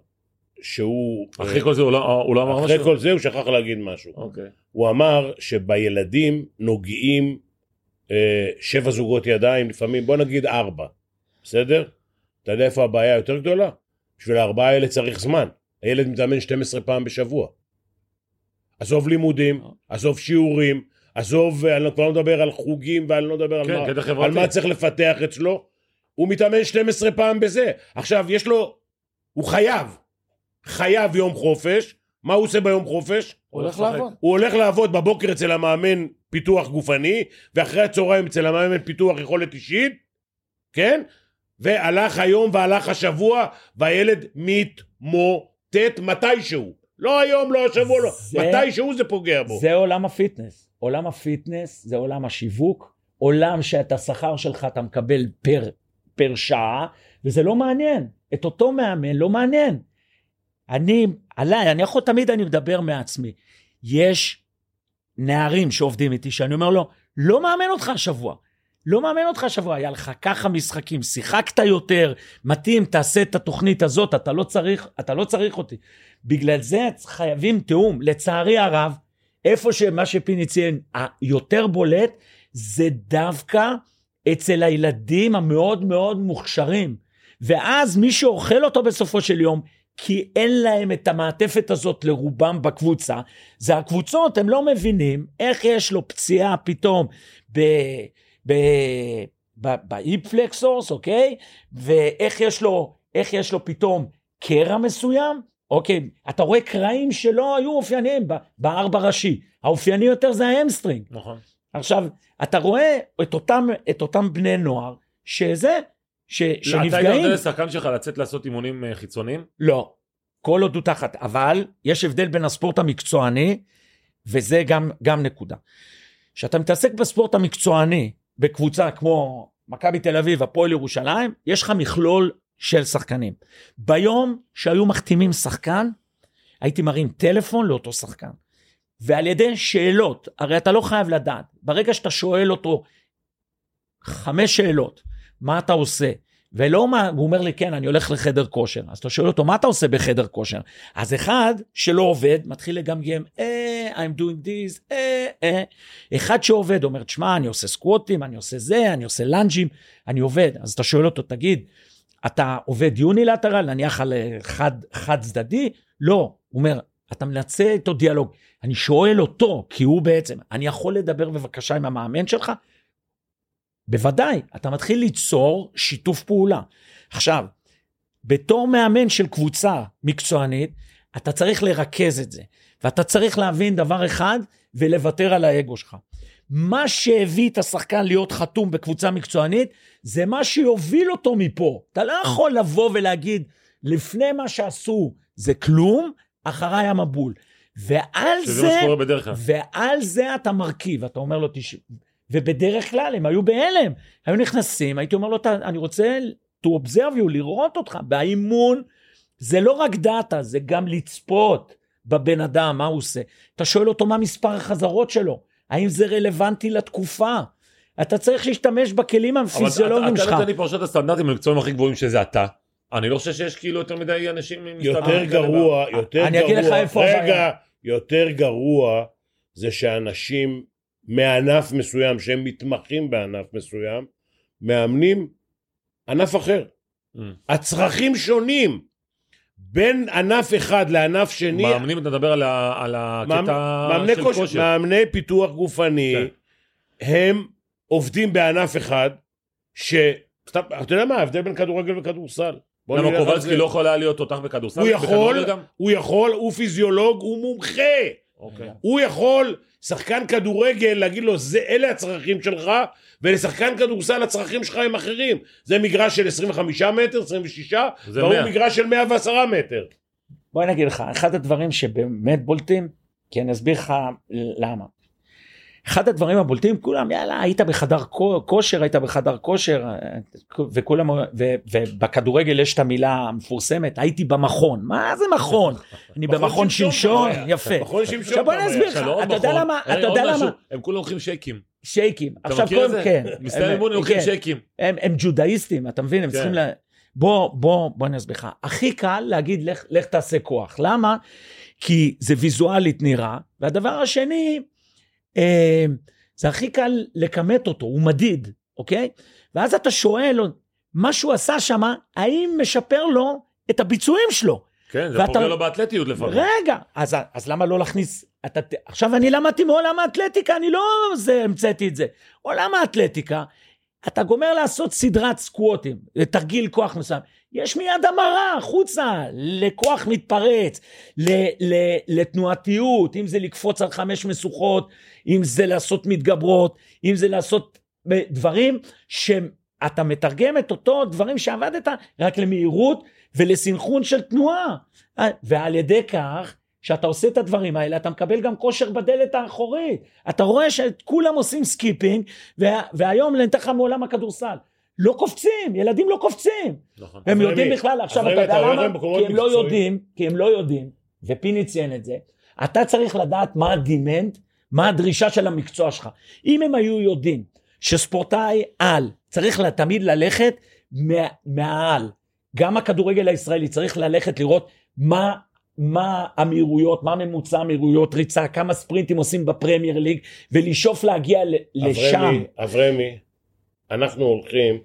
שהוא... אחרי כל זה הוא לא הוא לא אמר אחרי משהו? כל זה הוא שכח להגיד משהו. אוקיי. הוא אמר שבילדים נוגעים אה, שבע זוגות ידיים, לפעמים, בוא נגיד ארבע, בסדר? אתה יודע איפה הבעיה היותר גדולה? בשביל הארבעה האלה צריך זמן. הילד מתאמן 12 פעם בשבוע. עזוב לימודים, עזוב שיעורים, עזוב, אני לא- כבר לא מדבר על חוגים ואני לא מדבר על, כן, מה, קטע על. מה צריך לפתח אצלו. הוא מתאמן 12 פעם בזה. עכשיו, יש לו, הוא חייב, חייב יום חופש. מה הוא עושה ביום חופש? הוא הולך. לעבוד. הוא הולך לעבוד בבוקר אצל המאמן פיתוח גופני, ואחרי הצהריים אצל המאמן פיתוח יכולת אישית, כן? והלך היום והלך השבוע, והילד מתמוטט מתישהו. לא היום, לא השבוע, לא. זה- מתישהו זה פוגע בו. זה עולם ה fitness. עולם ה fitness זה עולם השיווק, עולם שאת השכר שלך אתה מקבל פר, פר שעה, וזה לא מעניין. את אותו מאמן לא מעניין. אני, עליי, אני יכול, תמיד אני מדבר מעצמי. יש נערים שעובדים איתי, שאני אומר לו, לא מאמן אותך השבוע. לא מאמן אותך השבוע, היה לך ככה משחקים, שיחקת יותר, מתאים, תעשה את התוכנית הזאת, אתה לא צריך, אתה לא צריך אותי. בגלל זה חייבים תיאום. לצערי הרב, איפה שמה שפיני ציין, היותר בולט, זה דווקא אצל הילדים המאוד מאוד מוכשרים. ואז מי שאוכל אותו בסופו של יום, כי אין להם את המעטפת הזאת לרובם בקבוצה, זה הקבוצות, הם לא מבינים איך יש לו פציעה פתאום ב... ב... ב- ב hip flexors, אוקיי? ואיך יש לו, איך יש לו פתאום קרע מסוים, אוקיי? אתה רואה קרעים שלא היו אופייניים בארבע ראשי. האופייני יותר זה ה hamstring. נכון. עכשיו, אתה רואה את אותם, את אותם בני נוער, שזה, ש, אתה היית שנפגעים. נותן לשחקן שלך לצאת לעשות אימונים אה, חיצוניים? לא, כל עוד הוא תחת, אבל יש הבדל בין הספורט המקצועני, וזה גם, גם נקודה. כשאתה מתעסק בספורט המקצועני, בקבוצה כמו מכבי תל אביב, הפועל ירושלים, יש לך מכלול של שחקנים. ביום שהיו מחתימים שחקן, הייתי מרים טלפון לאותו שחקן. ועל ידי שאלות, הרי אתה לא חייב לדעת, ברגע שאתה שואל אותו חמש שאלות, מה אתה עושה, ולא מה, הוא אומר לי, כן, אני הולך לחדר כושר. אז אתה שואל אותו, מה אתה עושה בחדר כושר? אז אחד שלא עובד, מתחיל לגמגם, אה, I'm doing this, אה, אה. אחד שעובד אומר, תשמע, אני עושה סקווטים, אני עושה זה, אני עושה לאנג'ים, אני עובד. אז אתה שואל אותו, תגיד, אתה עובד יונילטרל, נניח על אה, חד, חד צדדי? לא. הוא אומר, אתה מנצל איתו דיאלוג. אני שואל אותו, כי הוא בעצם, אני יכול לדבר בבקשה עם המאמן שלך? בוודאי, אתה מתחיל ליצור שיתוף פעולה. עכשיו, בתור מאמן של קבוצה מקצוענית, אתה צריך לרכז את זה, ואתה צריך להבין דבר אחד ולוותר על האגו שלך. מה שהביא את השחקן להיות חתום בקבוצה מקצוענית, זה מה שיוביל אותו מפה. אתה לא יכול לבוא ולהגיד, לפני מה שעשו זה כלום, אחריי המבול. ועל זה. ועל זה אתה מרכיב, אתה אומר לו, תשמע, ובדרך כלל הם היו בהלם, היו נכנסים, הייתי אומר לו, "אתה- אני רוצה to observe you, לראות אותך, באימון, זה לא רק דאטה, זה גם לצפות בבן אדם, מה הוא עושה. אתה שואל אותו מה מספר החזרות שלו, האם זה רלוונטי לתקופה. אתה צריך להשתמש בכלים אבל אתה- הפיזיולוגיים אתה שלך. נותן לי פרשת הסטנדרטים המקצועיים הכי גבוהים שזה אתה. אני לא חושב שיש כאילו יותר מדי אנשים עם יותר גרוע, יותר אני אגיד לך גרוע, איפה הבעיה. רגע, יותר גרוע זה שאנשים מענף מסוים, שהם מתמחים בענף מסוים, מאמנים ענף אחר. Mm. הצרכים שונים בין ענף אחד לענף שני. מאמנים, אתה מדבר על ה- על הקטע מאמני של כושר, כושר. מאמני פיתוח גופני, כן. הם עובדים בענף אחד, ש... אתה יודע מה ההבדל בין כדורגל וכדורסל? למה קובלסקי. לא יכול היה להיות תותח בכדורסל? הוא יכול? הוא יכול, הוא פיזיולוג, הוא מומחה. אוקיי. הוא יכול, שחקן כדורגל, להגיד לו, זה, אלה הצרכים שלך, ולשחקן כדורסל הצרכים שלך הם אחרים. זה מגרש של 25 מטר, 26, זה והוא 100. מגרש של 110 מטר. בוא אני אגיד לך, אחד הדברים שבאמת בולטים, כי אני אסביר לך למה. אחד הדברים הבולטים, כולם, יאללה, היית בחדר כו- כושר, היית בחדר כושר, אה, וכולם, ו, ובכדורגל יש את המילה המפורסמת, הייתי במכון. מה זה מכון? אני מכון במכון שמשון, יפה. מכון שמשון. עכשיו בוא אני. אסביר לך, עוד אתה יודע. למה, אה, אתה עוד יודע למה, הם כולם לוקחים שייקים. שייקים. עכשיו קודם? כן. מסתיים אימון, הם לוקחים כן. שייקים. הם, ג'ודאיסטים, אתה מבין? הם כן. צריכים ל... בוא, בוא, בוא אני אסביר לך. הכי קל להגיד, לך, לך תעשה כוח. למה? כי זה ויזואלית נראה, והדבר השני, אה, זה הכי קל לכמת אותו, הוא מדיד, אוקיי? ואז אתה שואל, מה שהוא עשה שם, האם משפר לו את הביצועים שלו? כן, זה ואתה- פוגע לו באתלטיות לפעמים. רגע, אז, אז למה לא להכניס... אתה, עכשיו אני למדתי מעולם האתלטיקה, אני לא זה, המצאתי את זה. עולם האתלטיקה, אתה גומר לעשות סדרת סקווטים, תרגיל כוח מסוים, יש מיד המרה החוצה לכוח מתפרץ, ל, ל, לתנועתיות, אם זה לקפוץ על חמש משוכות, אם זה לעשות מתגברות, אם זה לעשות דברים שאתה מתרגם את אותו דברים שעבדת רק למהירות ולסנכרון של תנועה. אה, ועל ידי כך, כשאתה עושה את הדברים האלה, אתה מקבל גם כושר בדלת האחורית. אתה רואה שכולם עושים skipping, וה, והיום אני אתן לך מעולם הכדורסל. לא קופצים, ילדים לא קופצים. נכון. הם יודעים מי? בכלל, עכשיו אתה יודע למה? כי הם לא. יודעים, כי הם לא יודעים, ופיני ציין את זה, אתה צריך לדעת מה הדימנט, מה הדרישה של המקצוע שלך. אם הם היו יודעים שספורטאי על צריך לה- תמיד ללכת מה, מהעל, גם הכדורגל הישראלי צריך ללכת לראות מה מה המהירויות, מה ממוצע המהירויות ריצה, כמה ספרינטים עושים בפרמייר ליג, ולשאוף להגיע ל- לשם. אברמי, אנחנו הולכים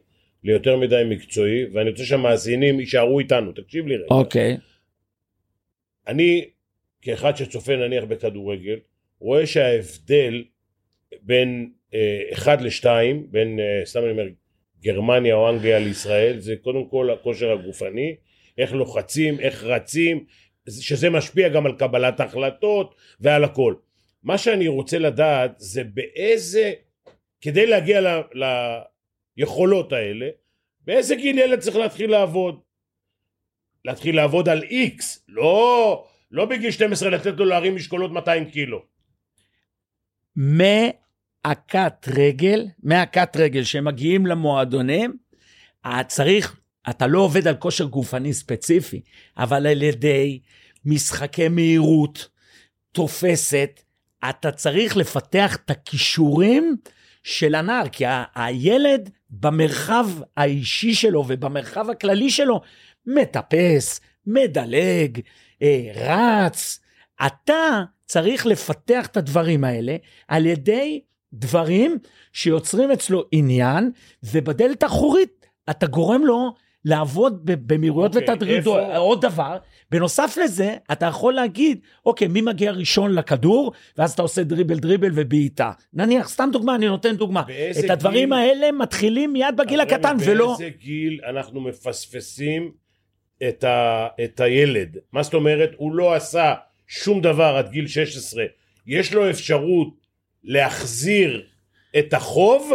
ליותר מדי מקצועי, ואני רוצה שהמאזינים יישארו איתנו, תקשיב לי רגע. אוקיי. אני, כאחד שצופה נניח בכדורגל, רואה שההבדל בין אה, אחד לשתיים, בין, אה, סתם אני אומר, גרמניה או אנגליה לישראל, זה קודם כל הכושר הגופני, איך לוחצים, איך רצים, שזה משפיע גם על קבלת החלטות ועל הכל. מה שאני רוצה לדעת זה באיזה, כדי להגיע ל, ליכולות האלה, באיזה גיל ילד צריך להתחיל לעבוד? להתחיל לעבוד על איקס, לא, לא בגיל 12 לתת לו להרים משקולות 200 קילו. מהכת רגל, מהכת רגל שהם מגיעים למועדונים, צריך, אתה לא עובד על כושר גופני ספציפי, אבל על ידי משחקי מהירות, תופסת, אתה צריך לפתח את הכישורים של הנער, כי ה- הילד במרחב האישי שלו ובמרחב הכללי שלו, מטפס, מדלג, אה, רץ. אתה צריך לפתח את הדברים האלה על ידי דברים שיוצרים אצלו עניין, ובדלת האחורית אתה גורם לו לעבוד במהירויות אוקיי, ותדרידות. איפה- עוד דבר, בנוסף לזה, אתה יכול להגיד, אוקיי, מי מגיע ראשון לכדור, ואז אתה עושה דריבל דריבל ובעיטה. נניח, סתם דוגמה, אני נותן דוגמה. באיזה את הדברים גיל- האלה מתחילים מיד בגיל הקטן, ולא... באיזה גיל אנחנו מפספסים את, ה, את הילד? מה זאת אומרת? הוא לא עשה שום דבר עד גיל 16. יש לו אפשרות להחזיר את החוב?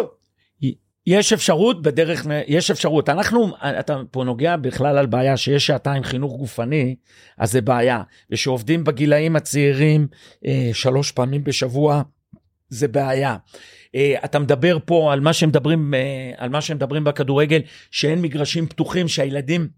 יש אפשרות בדרך, יש אפשרות. אנחנו, אתה פה נוגע בכלל על בעיה שיש שעתיים חינוך גופני, אז זה בעיה. ושעובדים בגילאים הצעירים אה, שלוש פעמים בשבוע, זה בעיה. אה, אתה מדבר פה על מה שמדברים, אה, על מה שמדברים בכדורגל, שאין מגרשים פתוחים, שהילדים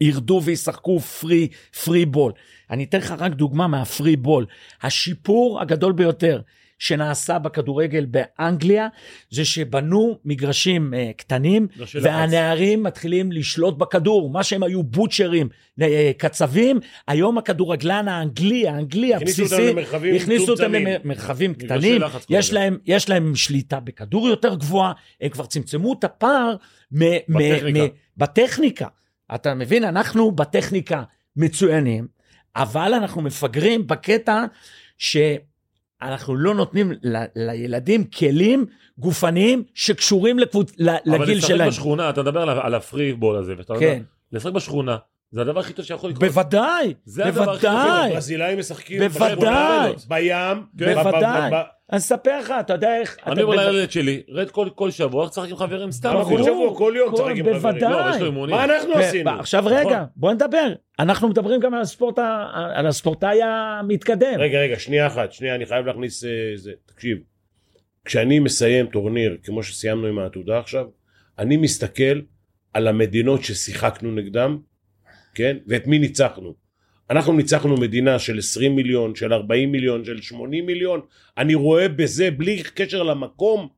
ירדו וישחקו פרי, פרי בול. אני אתן לך רק דוגמה מהפרי בול. השיפור הגדול ביותר שנעשה בכדורגל באנגליה, זה שבנו מגרשים uh, קטנים, לא. והנערים מתחילים לשלוט בכדור, מה שהם היו בוטשרים, uh, קצבים, היום הכדורגלן האנגלי, האנגלי הבסיסי, הכניסו אותם. למרחבים קטנים, יש להם, יש להם שליטה בכדור יותר גבוהה, הם כבר צמצמו את הפער מ- בטכניקה. מ- בטכניקה. אתה מבין, אנחנו בטכניקה מצוינים, אבל אנחנו מפגרים בקטע שאנחנו לא נותנים ל- לילדים כלים גופניים שקשורים לקבוצ... ל- אבל לגיל לשחק שלהם. בשכונה, אתה מדבר על ה- על הפרי בול הזה, ואתה יודע, כן, לשחק בשכונה, זה הדבר הכי טוב שיכול לקרות. בוודאי, זה הדבר הכי. בוודאי. ברזילאים משחקים בוודאי. בים, כן. בוודאי. אני אספר לך, אתה יודע איך... אני אומר לילד שלי, רד כל- כל שבוע, תשחק עם חברים סתם. כל שבוע, כל יום צריך עם חברים. בוודאי. לא, אבל יש לו אימונים. מה אנחנו עשינו? עכשיו נכון? רגע, בוא נדבר. אנחנו מדברים גם על הספורט, ה- על הספורטאי המתקדם. רגע, רגע, שנייה אחת, שנייה, אני חייב להכניס אה, זה. תקשיב, כשאני מסיים טורניר, כמו שסיימנו עם העתודה עכשיו, אני מסתכל על המדינות ששיחקנו נגדם, כן? ואת מי ניצחנו. אנחנו ניצחנו מדינה של 20 מיליון, של 40 מיליון, של 80 מיליון. אני רואה בזה, בלי קשר למקום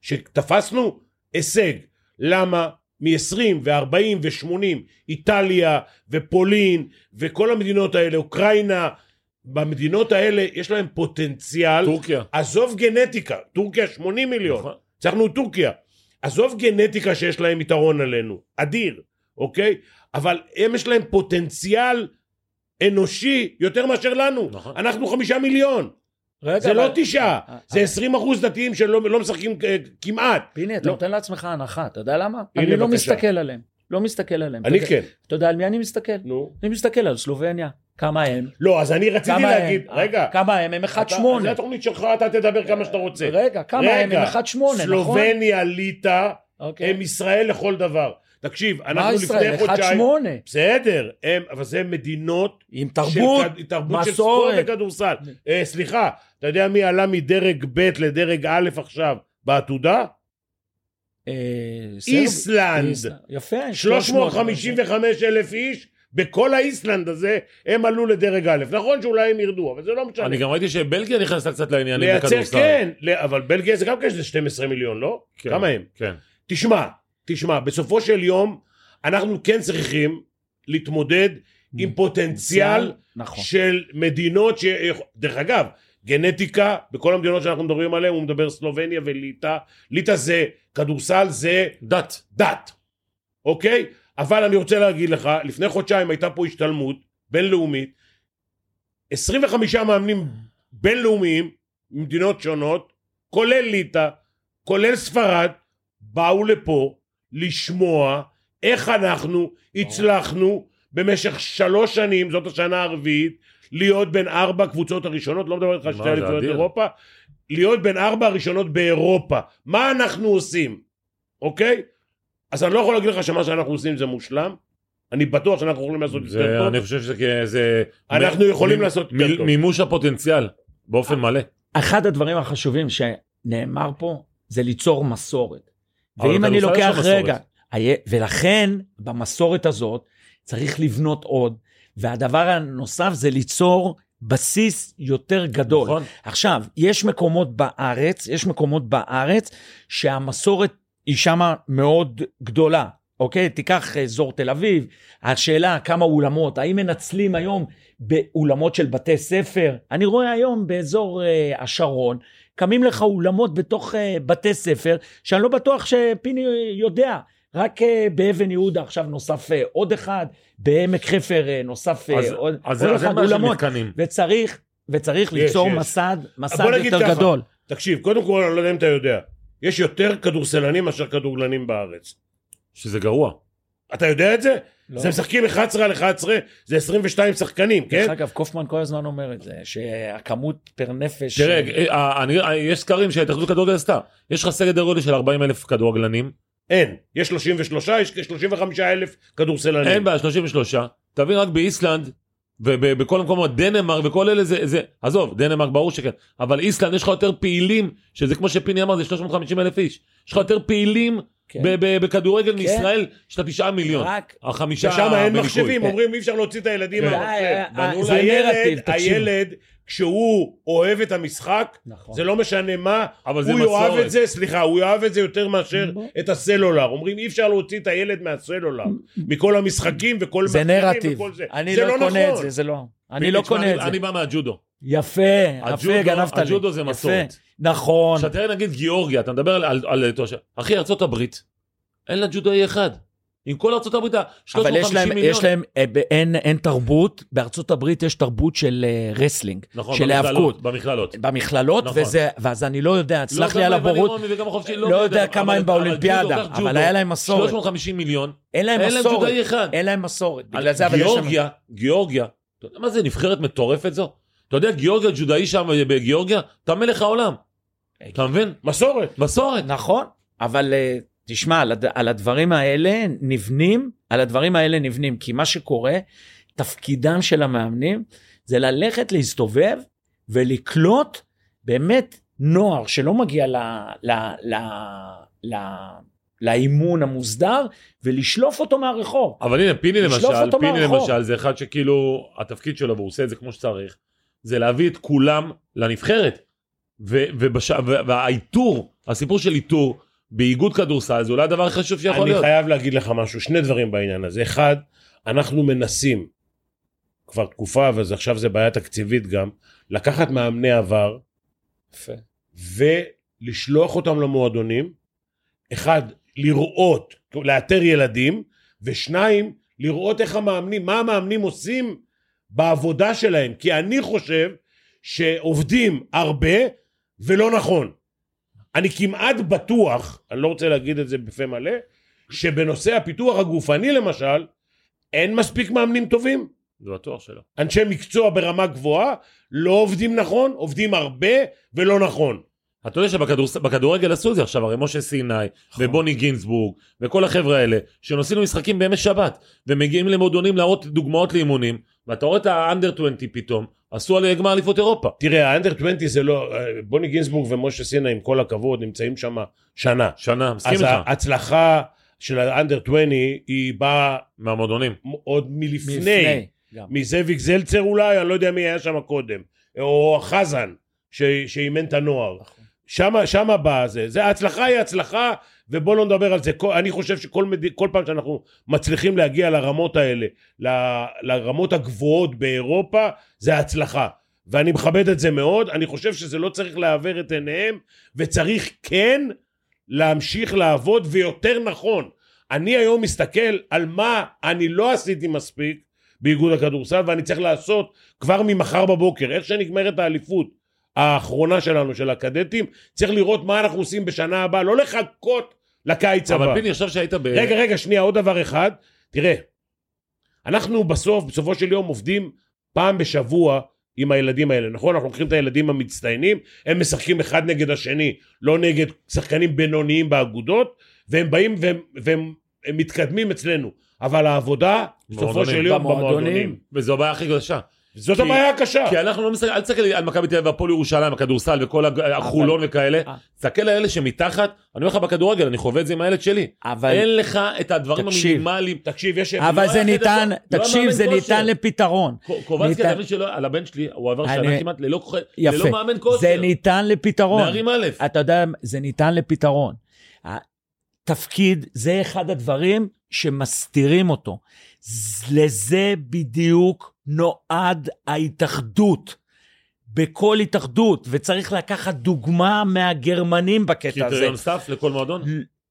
שתפסנו, הישג. למה? מ-20 ו-40 ו-80, איטליה ופולין וכל המדינות האלה, אוקראינה, במדינות האלה יש להם פוטנציאל, טורקיה. עזוב גנטיקה, טורקיה 80 מיליון, נכון. הצלחנו את טורקיה, עזוב גנטיקה שיש להם יתרון עלינו, אדיר, אוקיי? אבל הם יש להם פוטנציאל אנושי יותר מאשר לנו, נכון. אנחנו חמישה מיליון, רגע, זה לא אבל- תשעה, אה, זה אה, 20 אחוז דתיים שלא לא משחקים אה, כמעט, פיני, אתה לא. נותן לעצמך הנחה, אתה יודע למה? הנה, אני לא בבקשה. מסתכל עליהם. לא מסתכל עליהם. אני אתה כן, אתה יודע על מי אני מסתכל? נו, אני מסתכל על סלובניה. כמה הם? לא, אז אני רציתי כמה להגיד, הם? רגע, כמה הם? הם אתה- 1-8. זה התוכנית שלך, אתה תדבר כמה שאתה רוצה, רגע, כמה הם? רגע, הם 1-8, נכון? סלובניה, ליטא, אוקיי. הם ישראל לכל דבר. תקשיב, מה אנחנו ישראל? לפני חודשיים... 1-8. בסדר, הם, אבל זה מדינות עם של תרבות, כד- תרבות של ספורט מסורת. וכדורסל. אה, סליחה, אתה יודע מי עלה מדרג ב' לדרג א' עכשיו בעתודה? אה, איסלנד. איסלנד. יפה. 355 אלף איש, בכל האיסלנד הזה, הם עלו לדרג א'. נכון שאולי הם ירדו, אבל זה לא משנה. אני גם ראיתי שבלגיה נכנסה קצת לעניינים לייצר, בכדורסל. כן, אבל בלגיה זה גם כן איזה 12 מיליון, לא? כן, כמה הם? כן. תשמע, תשמע, בסופו של יום, אנחנו כן צריכים להתמודד עם פוטנציאל נכון. של מדינות ש... דרך אגב, גנטיקה, בכל המדינות שאנחנו מדברים עליהן, הוא מדבר סלובניה וליטא. ליטא זה, כדורסל זה דת. דת, אוקיי? אבל אני רוצה להגיד לך, לפני חודשיים הייתה פה השתלמות בינלאומית, 25 מאמנים בינלאומיים ממדינות שונות, כולל ליטא, כולל ספרד, באו לפה לשמוע איך אנחנו הצלחנו במשך שלוש שנים, זאת השנה הרביעית, להיות בין ארבע קבוצות הראשונות, לא מדבר איתך על שתי אליפויות. אירופה, להיות בין ארבע הראשונות באירופה. מה אנחנו עושים, אוקיי? אז אני לא יכול להגיד לך שמה שאנחנו עושים זה מושלם, אני בטוח שאנחנו יכולים לעשות יותר טוב, אני חושב שזה... זה- אנחנו מ- יכולים מ- לעשות יותר מ- טוב. מימוש הפוטנציאל, באופן מלא. אחד הדברים החשובים שנאמר פה זה ליצור מסורת. ואם אני לוקח. רגע, ולכן במסורת הזאת צריך לבנות עוד, והדבר הנוסף זה ליצור בסיס יותר גדול. נכון. עכשיו, יש מקומות בארץ, יש מקומות בארץ שהמסורת היא שמה מאוד גדולה, אוקיי? תיקח אזור תל אביב, השאלה כמה אולמות, האם מנצלים היום באולמות של בתי ספר? אני רואה היום באזור אה, השרון, קמים לך אולמות בתוך אה, בתי ספר, שאני לא בטוח שפיני יודע. רק אה, באבן יהודה עכשיו נוסף אה, עוד אחד, בעמק חפר נוסף אז- עוד, אז עוד זה- אחד אולמות, מתקנים. וצריך, וצריך יש, ליצור יש. מסד, מסד יותר ככה. גדול. תקשיב, קודם כל, אני לא יודע אם אתה יודע, יש יותר כדורסלנים מאשר כדורגלנים בארץ. שזה גרוע. אתה יודע את זה? לא. זה משחקים 11 על 11, זה 22 שחקנים, כן? דרך אגב, קופמן כל הזמן אומר את זה, שהכמות פר נפש... תראה, אה, אני- אה, יש סקרים שההתאחדות לכדורגל עשתה. יש לך סדר גודל של 40 אלף כדורגלנים. אין. יש 33, יש כ-35 אלף כדורסלנים. אין בעיה, 33. תבין רק באיסלנד ובכל המקומות, דנמרק וכל אלה זה, זה, עזוב, דנמרק ברור שכן, אבל איסלנד יש לך יותר פעילים, שזה כמו שפיני אמר, זה 350 אלף איש. יש לך יותר פעילים כן. ב- ב- בכדורגל מישראל, יש לך תשעה מיליון. רק... החמישה ושם אין בניקוי. מחשבים, אומרים אי אפשר להוציא את הילדים כן. מהמחשב. אה, אה, בנו זה נרטיב, תקשיב. הילד, כשהוא אוהב את המשחק, נכון. זה לא משנה מה, אבל זה הוא יאהב מסורת. את זה, סליחה, הוא יאהב את זה יותר מאשר בוא. את הסלולר. אומרים אי אפשר להוציא את הילד מהסלולר, מכל המשחקים וכל זה נרטיב. זה. אני זה לא קונה את נכון. זה, זה לא. אני לא קונה את אני- זה. אני בא מהג'ודו. יפה, יפה, גנבת לי. הג'ודו זה. מסורת. נכון. עכשיו תראה נגיד גיאורגיה, אתה מדבר על, על, על. אחי, ארצות הברית, אין לה ג'ודאי אחד. עם כל ארצות הברית, אבל יש 350 להם, מיליון. יש להם, אה, אין, אין תרבות, בארצות הברית יש תרבות של אה, wrestling, נכון, של היאבקות. במכללות. במכללות, נכון. וזה, ואז אני לא יודע, סלח לא לי על הבורות, החופשי, לא יודע אבל- כמה הם אבל באולימפיאדה, אבל ג'ודו, היה להם מסורת. 350 מיליון, אין להם אין להם מסורת, ג'ודאי אחד. אין להם מסורת. אבל. גיאורגיה, גיאורגיה, מה זה נבחרת מטורפת זו? אתה יודע, גיאורגיה ג'ודאי שם בגיאורגיה, אתה מלך העולם. אתה מבין? מסורת. מסורת. נכון, אבל אה, תשמע, על, הד... על הדברים האלה נבנים, על הדברים האלה נבנים, כי מה שקורה, תפקידם של המאמנים זה ללכת להסתובב ולקלוט באמת נוער שלא מגיע ל... ל... ל... ל... לאימון המוסדר ולשלוף אותו מהרחוב. אבל הנה, פיני למשל, פיני מהרחוב. למשל, זה אחד שכאילו, התפקיד שלו, והוא עושה את זה כמו שצריך, זה להביא את כולם לנבחרת. ו- ובש... והאיתור, הסיפור של איתור באיגוד כדורסל, זה אולי הדבר הכי חשוב שיכול אני להיות. חייב להגיד לך משהו, שני דברים בעניין הזה. אחד, אנחנו מנסים כבר תקופה, ועכשיו זה בעיה תקציבית גם, לקחת מאמני עבר ולשלוח אותם למועדונים. אחד, לראות, לאתר ילדים, ושניים, לראות איך המאמנים, מה המאמנים עושים בעבודה שלהם. כי אני חושב שעובדים הרבה ולא נכון. אני כמעט בטוח, אני לא רוצה להגיד את זה בפה מלא, שבנושא הפיתוח הגופני למשל, אין מספיק מאמנים טובים. זה בטוח שלא. אנשי מקצוע ברמה גבוהה לא עובדים נכון, עובדים הרבה ולא נכון. אתה יודע שבכדורגל עשו את זה עכשיו, הרי משה סיני, נכון. ובוני גינזבורג, וכל החבר'ה האלה, שנוסעים למשחקים בימי שבת, ומגיעים למועדונים להראות דוגמאות לאימונים, ואתה רואה את האנדר 20 פתאום, עשו על גמר אליפות אירופה. תראה, האנדר 20 זה לא, אה, בוני גינזבורג ומשה סינה, עם כל הכבוד, נמצאים שם שנה. שנה, מסכים אז איתך, ההצלחה של האנדר 20 היא באה מהמועדונים. עוד מלפני, לפני, גם. מזאביק זלצר אולי, אני לא יודע מי היה שם קודם, או חזן, ש- שאימן את הנוער. נכון. שמה, שמה בא זה, זה ההצלחה היא הצלחה, ובוא לא נדבר על זה, אני חושב שכל מד... כל פעם שאנחנו מצליחים להגיע לרמות האלה, ל... לרמות הגבוהות באירופה, זה הצלחה. ואני מכבד את זה מאוד, אני חושב שזה לא צריך לעוור את עיניהם, וצריך כן להמשיך לעבוד, ויותר נכון, אני היום מסתכל על מה אני לא עשיתי מספיק באיגוד הכדורסל, ואני צריך לעשות כבר ממחר בבוקר, איך שנגמרת האליפות האחרונה שלנו, של הקדטים, צריך לראות מה אנחנו עושים בשנה הבאה, לא לחכות לקיץ הבא. אבל פיני, עכשיו שהיית ב... רגע, רגע, שנייה, עוד דבר אחד. תראה, אנחנו בסוף, בסופו של יום עובדים פעם בשבוע עם הילדים האלה, נכון? אנחנו לוקחים את הילדים המצטיינים, הם משחקים אחד נגד השני, לא נגד שחקנים בינוניים באגודות, והם באים והם, והם הם מתקדמים אצלנו. אבל העבודה, בסופו. של יום, במועדונים. וזו הבעיה הכי קשה. זאת כי- הבעיה הקשה. כי אנחנו לא מסתכל, אל תסתכל על מכבי תל אביב והפועל ירושלים, הכדורסל וכל החולון וכאלה, אה. תסתכל על אלה שמתחת, אני אומר לך בכדורגל, אני חווה את זה עם הילד שלי. אבל, אין לך את הדברים תקשיב. המינימליים. תקשיב, יש... אבל לא זה היה ניתן, לא תקשיב, זה כושר. ניתן לפתרון. קובצקי, ניתן- הבן שלו, על הבן שלי, הוא עבר אני- שנה כמעט ללא כוח- יפה. ללא מאמן כושר. זה ניתן לפתרון. נערים א'. אתה יודע, זה ניתן לפתרון. תפקיד, זה אחד הדברים שמסתירים אותו. לזה בדיוק נועד ההתאחדות. בכל התאחדות, וצריך לקחת דוגמה מהגרמנים בקטע הזה. קריטריון סף לכל מועדון?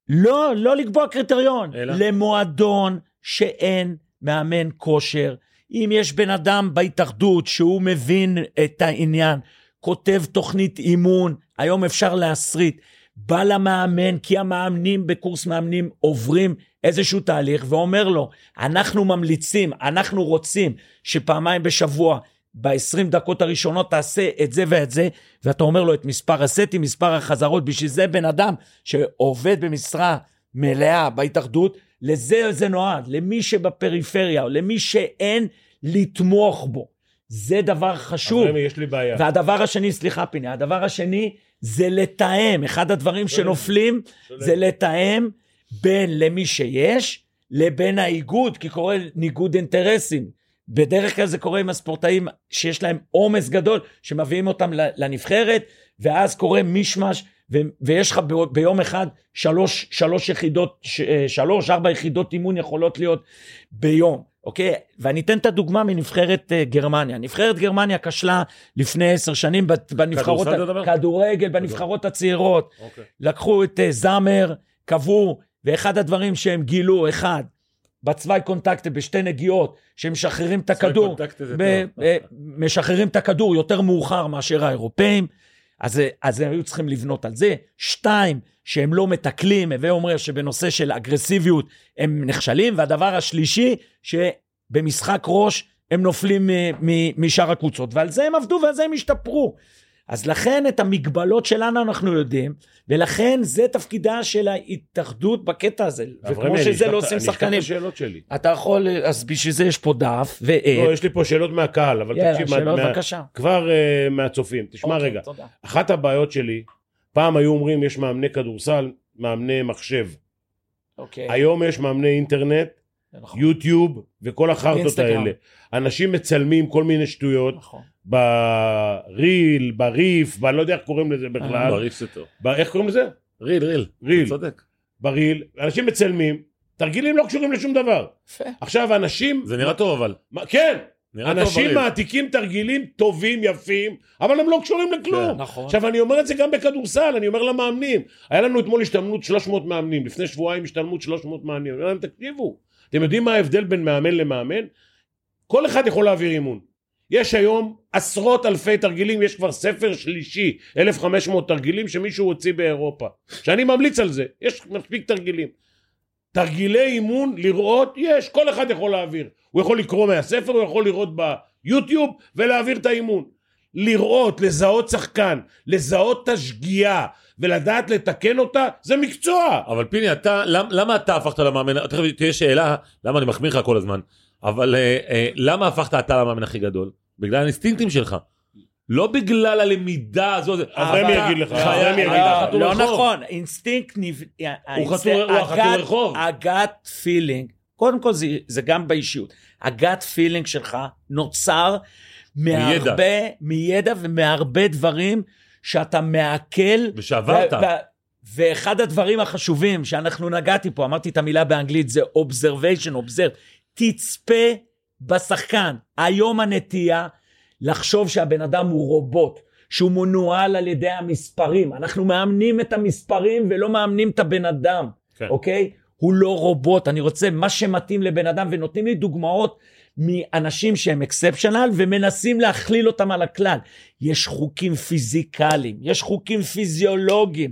לא, לא לקבוע קריטריון. אלא? למועדון שאין מאמן כושר. אם יש בן אדם בהתאחדות שהוא מבין את העניין, כותב תוכנית אימון, היום אפשר להסריט, בא למאמן, כי המאמנים בקורס מאמנים עוברים איזשהו תהליך, ואומר לו, אנחנו ממליצים, אנחנו רוצים שפעמיים בשבוע, ב-20 דקות הראשונות תעשה את זה ואת זה, ואתה אומר לו את מספר הסטים, מספר החזרות, בשביל זה בן אדם שעובד במשרה מלאה בהתאחדות, לזה זה נועד, למי שבפריפריה, למי שאין, לתמוך בו. זה דבר חשוב. רמי, יש לי בעיה. והדבר השני, סליחה פיני, הדבר השני זה לתאם. אחד הדברים שנופלים זה לתאם בין למי שיש לבין האיגוד, כי קורה ניגוד אינטרסים. בדרך כלל זה קורה עם הספורטאים שיש להם עומס גדול, שמביאים אותם לנבחרת, ואז קורה מישמש, ו- ויש לך ב- ביום אחד שלוש, שלוש יחידות, ש- שלוש, ארבע יחידות אימון יכולות להיות ביום. אוקיי? ואני אתן את הדוגמה מנבחרת uh, גרמניה. נבחרת גרמניה כשלה לפני עשר שנים בנבחרות, כדורסל? כדורגל, בנבחרות הצעירות. אוקיי. לקחו את uh, זאמר, קבעו, ואחד הדברים שהם גילו, אחד, בצווי קונטקט בשתי נגיעות, שהם משחררים את הכדור, ב-. אה, משחררים את הכדור יותר מאוחר מאשר האירופאים, אז, אז הם היו צריכים לבנות על זה. שתיים, שהם לא מתקלים, הווה אומר שבנושא של אגרסיביות הם נכשלים, והדבר השלישי, שבמשחק ראש הם נופלים משאר הקבוצות, ועל זה הם עבדו ועל זה הם השתפרו. אז לכן את המגבלות שלנו אנחנו יודעים, ולכן זה תפקידה של ההתאחדות בקטע הזה. וכמו שזה לא עושים אני אשלח את שחקנים. השאלות שלי. אתה יכול, אז בשביל זה יש פה דף ועט. לא, יש לי פה שאלות מהקהל, אבל יאללה, תקשיב, שאלות מה- בבקשה. כבר אה, מהצופים. תשמע אוקיי, רגע, תודה. אחת הבעיות שלי, פעם היו אומרים יש מאמני כדורסל, מאמני מחשב. אוקיי. היום יש מאמני אינטרנט, נכון, יוטיוב וכל החרטות. האלה. אנשים מצלמים כל מיני שטויות נכון. בריל, בריף, ואני לא יודע איך קוראים לזה בכלל. בריף זה טוב. איך קוראים לזה? ריל, ריל. ריל. צודק. בריל. אנשים מצלמים, תרגילים לא קשורים לשום דבר. יפה. עכשיו אנשים... זה נראה טוב אבל. מה- כן, אנשים. מעתיקים תרגילים טובים, יפים, אבל הם לא קשורים לכלום. כן, נכון. עכשיו אני אומר את זה גם בכדורסל, אני אומר למאמנים. היה לנו אתמול השתלמות 300 מאמנים, לפני שבועיים השתלמות 300 מאמנים. אני אומר להם, תקשיבו, אתם יודעים מה ההבדל בין מאמן למאמן? כל אחד יכול להעביר אימון. יש היום עשרות אלפי תרגילים, יש כבר ספר שלישי, 1,500 תרגילים שמישהו הוציא באירופה. שאני ממליץ על זה, יש מספיק תרגילים. תרגילי אימון, לראות, יש, כל אחד יכול להעביר. הוא יכול לקרוא מהספר, הוא יכול לראות ביוטיוב ולהעביר את האימון. לראות, לזהות שחקן, לזהות את השגיאה ולדעת לתקן אותה, זה מקצוע. אבל פיני, אתה, למ, למה אתה הפכת למאמן, תכף תהיה שאלה, למה אני מחמיא לך כל הזמן, אבל אה, אה, למה הפכת אתה למאמן הכי גדול? בגלל האינסטינקטים שלך. לא בגלל הלמידה הזו, זה- אברמי אתה יגיד לך, אברמי יגיד לך. חתול לא. נכון, אינסטינקט נב... הוא חתול- הוא החתול רחוב. ה gut feeling, קודם כל זה, זה גם באישיות, הגאט פילינג שלך נוצר מהרבה, מידע ומהרבה דברים שאתה מעכל. ושעברת. ואחד הדברים החשובים שאנחנו נגעתי פה, אמרתי את המילה באנגלית, זה observation, observe, תצפה בשחקן. היום הנטייה לחשוב שהבן אדם הוא רובוט, שהוא מנוהל על ידי המספרים. אנחנו מאמנים את המספרים ולא מאמנים את הבן אדם, כן. אוקיי? הוא לא רובוט, אני רוצה מה שמתאים לבן אדם, ונותנים לי דוגמאות מאנשים שהם אקספשנל ומנסים להכליל אותם על הכלל. יש חוקים פיזיקליים, יש חוקים פיזיולוגיים.